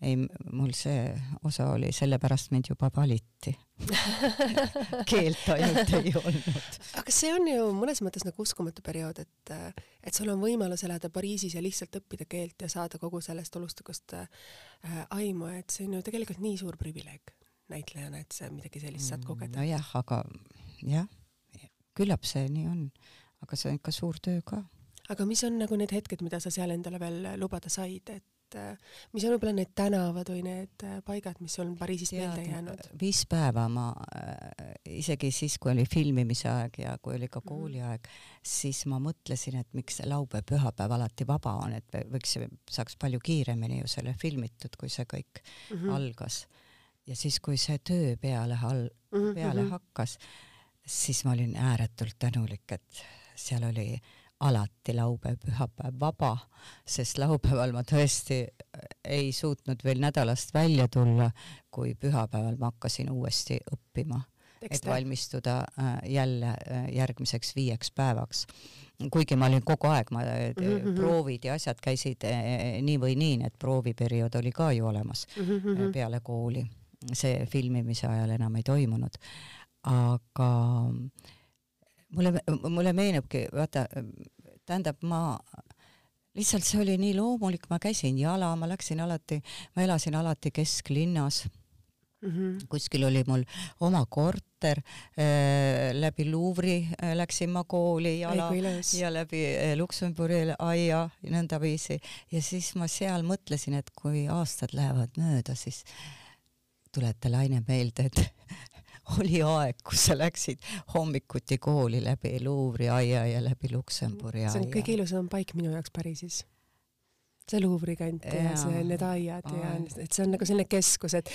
ei, mul see osa oli, sellepärast mind juba valiti (laughs) keelt ainult ei olnud. aga see on ju mõnes mõttes nagu uskumatu periood, et, et sul on võimalus elada Pariisis ja lihtsalt õppida keelt ja saada kogu sellest olustikust äh, aimu, et see on ju tegelikult nii suur privileeg näitlejana, et sa midagi sellist saad mm, kogeda? nojah, aga jah, küllap see nii on, aga see on ikka suur töö ka. aga mis on nagu need hetked, mida sa seal endale veel lubada said, et äh, mis on võib-olla need tänavad või need äh, paigad, mis on Pariisist meelde jäänud? viis päeva ma äh,, isegi siis, kui oli filmimise aeg ja kui oli ka mhm. kooliaeg mm, -hmm. siis ma mõtlesin, et miks see laupäev-pühapäev alati vaba on, et võiks, saaks palju kiiremini ju selle filmitud, kui see kõik mm -hmm. algas ja siis, kui see töö peale all, mhm, peale mm -hmm. hakkas, siis ma olin ääretult tänulik, et seal oli alati laupäev, pühapäev vaba, sest laupäeval ma tõesti ei suutnud veel nädalast välja tulla, kui pühapäeval ma hakkasin uuesti õppima, et valmistuda äh, jälle äh, järgmiseks viieks päevaks. kuigi ma olin kogu aeg, ma mm -hmm. proovid ja asjad käisid nii või nii, need prooviperiood oli ka ju olemas mm -hmm. peale kooli see filmimise ajal enam ei toimunud. aga mulle, mulle meenubki, vaata, tähendab, ma lihtsalt see oli nii loomulik, ma käisin jala, ma läksin alati, ma elasin alati kesklinnas mm. -hmm. kuskil oli mul oma korter äh,, läbi Luuvri äh, läksin ma kooli jala ja läbi äh, Luksemburi aia nõndaviisi ja siis ma seal mõtlesin, et kui aastad lähevad mööda, siis äh, tuleta Laine meelde, et (laughs) oli aeg, kus sa läksid hommikuti kooli läbi Luuvri aia ja läbi Luksemburi aia. see on kõige ilusam paik minu jaoks Pariisis. see Luuvri kant ja, ja see, need aiad ja, et see on nagu selline keskus, et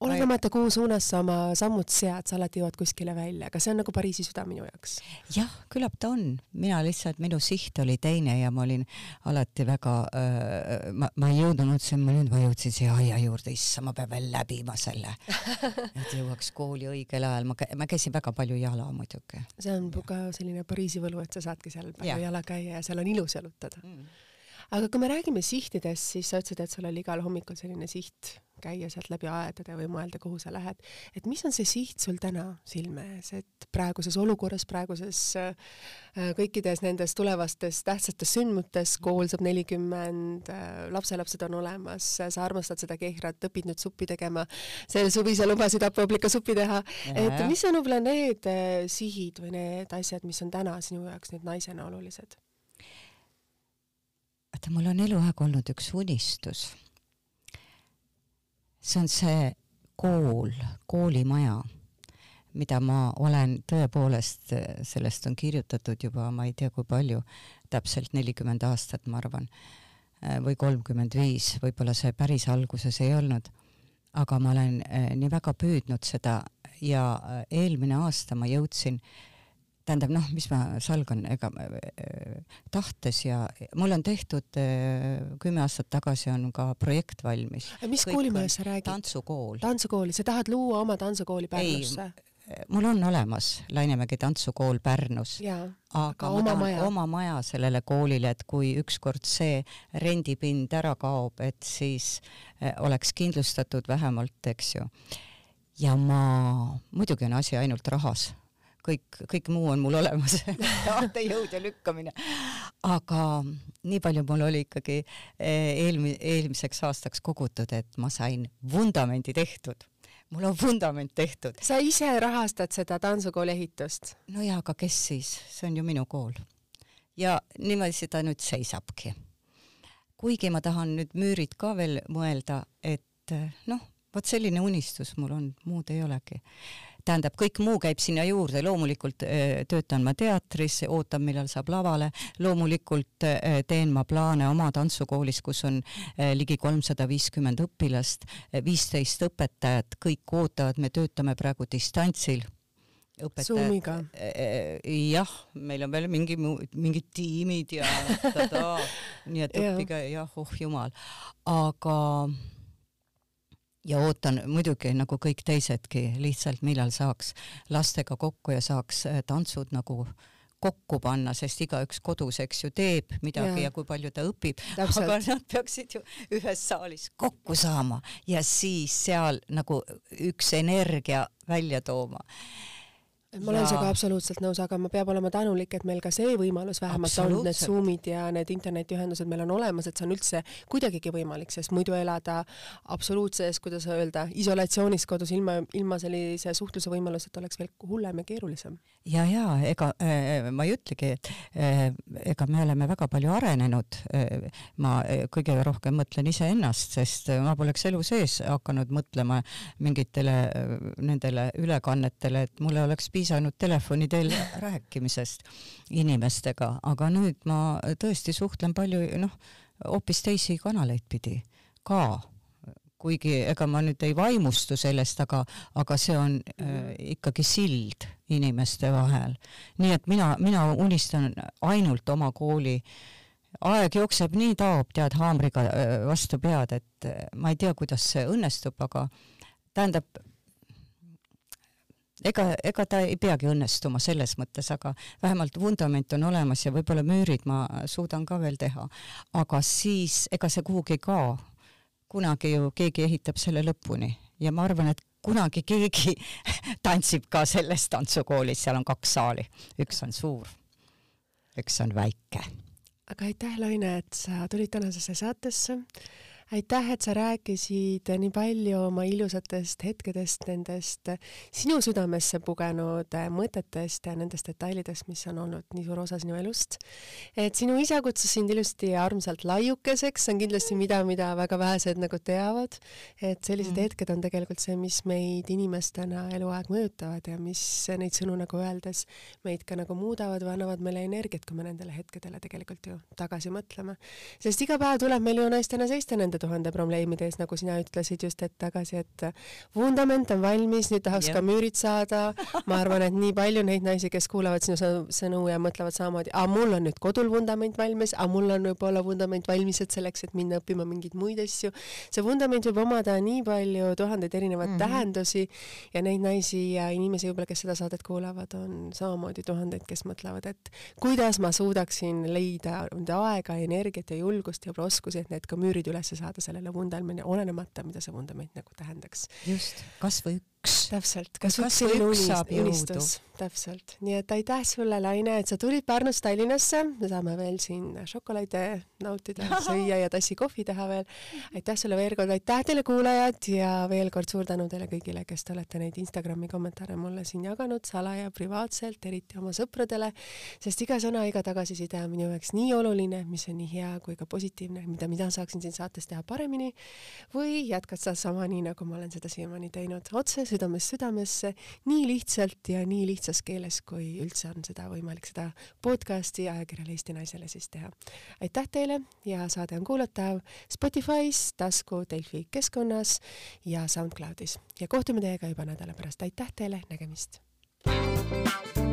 olenemata kuhu suunas sa oma sammud sead, sa alati jõuad kuskile välja, aga see on nagu Pariisi süda minu jaoks. jah, küllap ta on, mina lihtsalt, minu siht oli teine ja ma olin alati väga äh,, ma, ma ei jõudnud, ma nüüd ma jõudsin siia aia juurde, issand, ma pean veel läbima selle, (laughs) et jõuaks kooli õigel ajal, ma, ma käisin väga palju jala muidugi. see on ja. ka selline Pariisi võlu, et sa saadki seal palju ja. jala käia ja seal on ilus jalutada mm aga kui me räägime sihtidest, siis sa ütlesid, et sul oli igal hommikul selline siht käia sealt läbi aedade või mõelda, kuhu sa lähed. et mis on see siht sul täna silme ees, et praeguses olukorras, praeguses äh, kõikides nendes tulevastes tähtsates sündmutes, kool saab nelikümmend äh,, lapselapsed on olemas, sa armastad seda kehrat, õpid nüüd suppi tegema, sel suvi sa lubasid hapuoplika suppi teha, et mis on võib-olla need äh, sihid või need asjad, mis on täna sinu jaoks nüüd naisena olulised? Vaata, mul on eluaeg olnud üks unistus. See on see kool, koolimaja, mida ma olen tõepoolest, sellest on kirjutatud juba ma ei tea kui palju, täpselt nelikümmend aastat, ma arvan, või kolmkümmend viis, võib-olla see päris alguses ei olnud, aga ma olen eh, nii väga püüdnud seda ja eh, eelmine aasta ma jõudsin äh, tähendab noh, mis ma salgan, ega äh, tahtes ja mul on tehtud äh, kümme aastat tagasi on ka projekt valmis. mis koolimajas sa räägid? tantsukool. tantsukooli, sa tahad luua oma tantsukooli Pärnusse? mul on olemas Lainemägi tantsukool Pärnus, aga ma tahan maja. oma maja sellele koolile, et kui ükskord see rendipind ära kaob, et siis äh, oleks kindlustatud vähemalt, eks ju. ja ma, muidugi on asi ainult rahas kõik, kõik muu on mul olemas (laughs) tahtejõud ja lükkamine. aga nii palju mul oli ikkagi eh, eelmi-, eelmiseks aastaks kogutud, et ma sain vundamendi tehtud mul on vundament tehtud. sa ise rahastad seda tantsukooli ehitust? no jaa, aga kes siis, see on ju minu kool. ja niiviisi ta nüüd seisabki. kuigi ma tahan nüüd müürid ka veel mõelda, et eh, noh, vot selline unistus mul on, muud ei olegi tähendab, kõik muu käib sinna juurde, loomulikult äh, töötan ma teatris, ootan, millal saab lavale, loomulikult äh, teen ma plaane oma tantsukoolis, kus on äh, ligi kolmsada viiskümmend õpilast, viisteist õpetajat, kõik ootavad, me töötame praegu distantsil. Õpetajad. jah, meil on veel mingi, mingid tiimid ja tada, nii et (laughs) õppige jah, oh jumal, aga ja ootan muidugi nagu kõik teisedki lihtsalt, millal saaks lastega kokku ja saaks äh, tantsud nagu kokku panna, sest igaüks kodus, eks ju, teeb midagi ja, ja kui palju ta õpib, (laughs) aga nad peaksid ju ühes saalis kokku saama ja siis seal nagu üks energia välja tooma ma olen sinuga absoluutselt nõus, aga ma peab olema tänulik, et meil ka see võimalus vähemalt on, need Zoomid ja need internetiühendused meil on olemas, et see on üldse kuidagigi võimalik, sest muidu elada absoluutses, kuidas öelda, isolatsioonis kodus ilma, ilma sellise suhtluse võimaluseta oleks veel hullem ja keerulisem. ja, ja ega äh, ma ei ütlegi, et äh, ega me oleme väga palju arenenud äh,. ma äh, kõige rohkem mõtlen iseennast, sest ma poleks elu sees hakanud mõtlema mingitele äh, nendele ülekannetele, et mulle oleks piisanud telefoni teel rääkimisest inimestega, aga nüüd ma tõesti suhtlen palju, noh, hoopis teisi kanaleid pidi ka kuigi ega ma nüüd ei vaimustu sellest, aga, aga see on äh, ikkagi sild inimeste vahel. nii et mina, mina unistan ainult oma kooli aeg jookseb nii taob, tead, haamriga äh, vastu pead, et äh, ma ei tea, kuidas see õnnestub, aga tähendab, ega, ega ta ei peagi õnnestuma selles mõttes, aga vähemalt vundament on olemas ja võib-olla müürid ma suudan ka veel teha. aga siis ega see kuhugi ei kao. kunagi ju keegi ehitab selle lõpuni ja ma arvan, et kunagi keegi (laughs) tantsib ka selles tantsukoolis, seal on kaks saali, üks on suur, üks on väike. aga aitäh, Laine, et sa tulid tänasesse saatesse aitäh, et sa rääkisid nii palju oma ilusatest hetkedest, nendest sinu südamesse pugenud mõtetest ja nendest detailidest, mis on olnud nii suur osa sinu elust. et sinu isa kutsus sind ilusti ja armsalt laiukeseks, see on kindlasti mida, mida väga vähesed nagu teavad, et sellised mm. hetked on tegelikult see, mis meid inimestena eluaeg mõjutavad ja mis neid sõnu nagu öeldes meid ka nagu muudavad või annavad meile energiat, kui me nendele hetkedele tegelikult ju tagasi mõtleme. sest iga päev tuleb meil ju naistena seista nende tuhande tuhande probleemide ees, nagu sina ütlesid just hetk tagasi, et vundament on valmis, nüüd tahaks yeah. ka müürid saada. ma arvan, et nii palju neid naisi, kes kuulavad sinu sõnu ja mõtlevad samamoodi, aa, mul on nüüd kodul vundament valmis, aa, mul on võib-olla vundament valmis, et selleks, et minna õppima mingeid muid asju. see vundament võib omada nii palju tuhandeid erinevaid mm -hmm. tähendusi ja neid naisi ja inimesi võib-olla, kes seda saadet kuulavad, on samamoodi tuhandeid, kes mõtlevad, et kuidas ma suudaksin leida enda aega, energiat ja julgust ja oskusi, et need ka müürid üles saada sellele vundamendile, olenemata, mida see vundament nagu tähendaks. just, kas või üks. täpselt, kas, kas üks selline unistus, täpselt, nii et aitäh sulle, Laine, et sa tulid Pärnust Tallinnasse, me saame veel siin šokolaade nautida, (laughs) süüa ja tassi kohvi teha veel. aitäh sulle veel kord, aitäh teile kuulajad! Ja veel kord suur tänu teile kõigile, kes te olete neid Instagrami kommentaare mulle siin jaganud salaja, privaatselt, eriti oma sõpradele, sest iga sõna, iga tagasiside on minu jaoks nii oluline, mis on nii hea kui ka positiivne, mida mina saaksin siin saates teha paremini. Või jätkata sama nii, nagu ma olen seda siiamaani teinud, otse südamest südamesse, nii lihtsalt ja nii lihtsas keeles, kui üldse on seda võimalik seda podcasti ajakirjale Eesti Naisele siis teha. aitäh teile ja saade on kuulatav Spotify's, tasku Delfi keskkonnas ja SoundCloudis ja kohtume teiega juba nädala pärast. aitäh teile, nägemist! thank you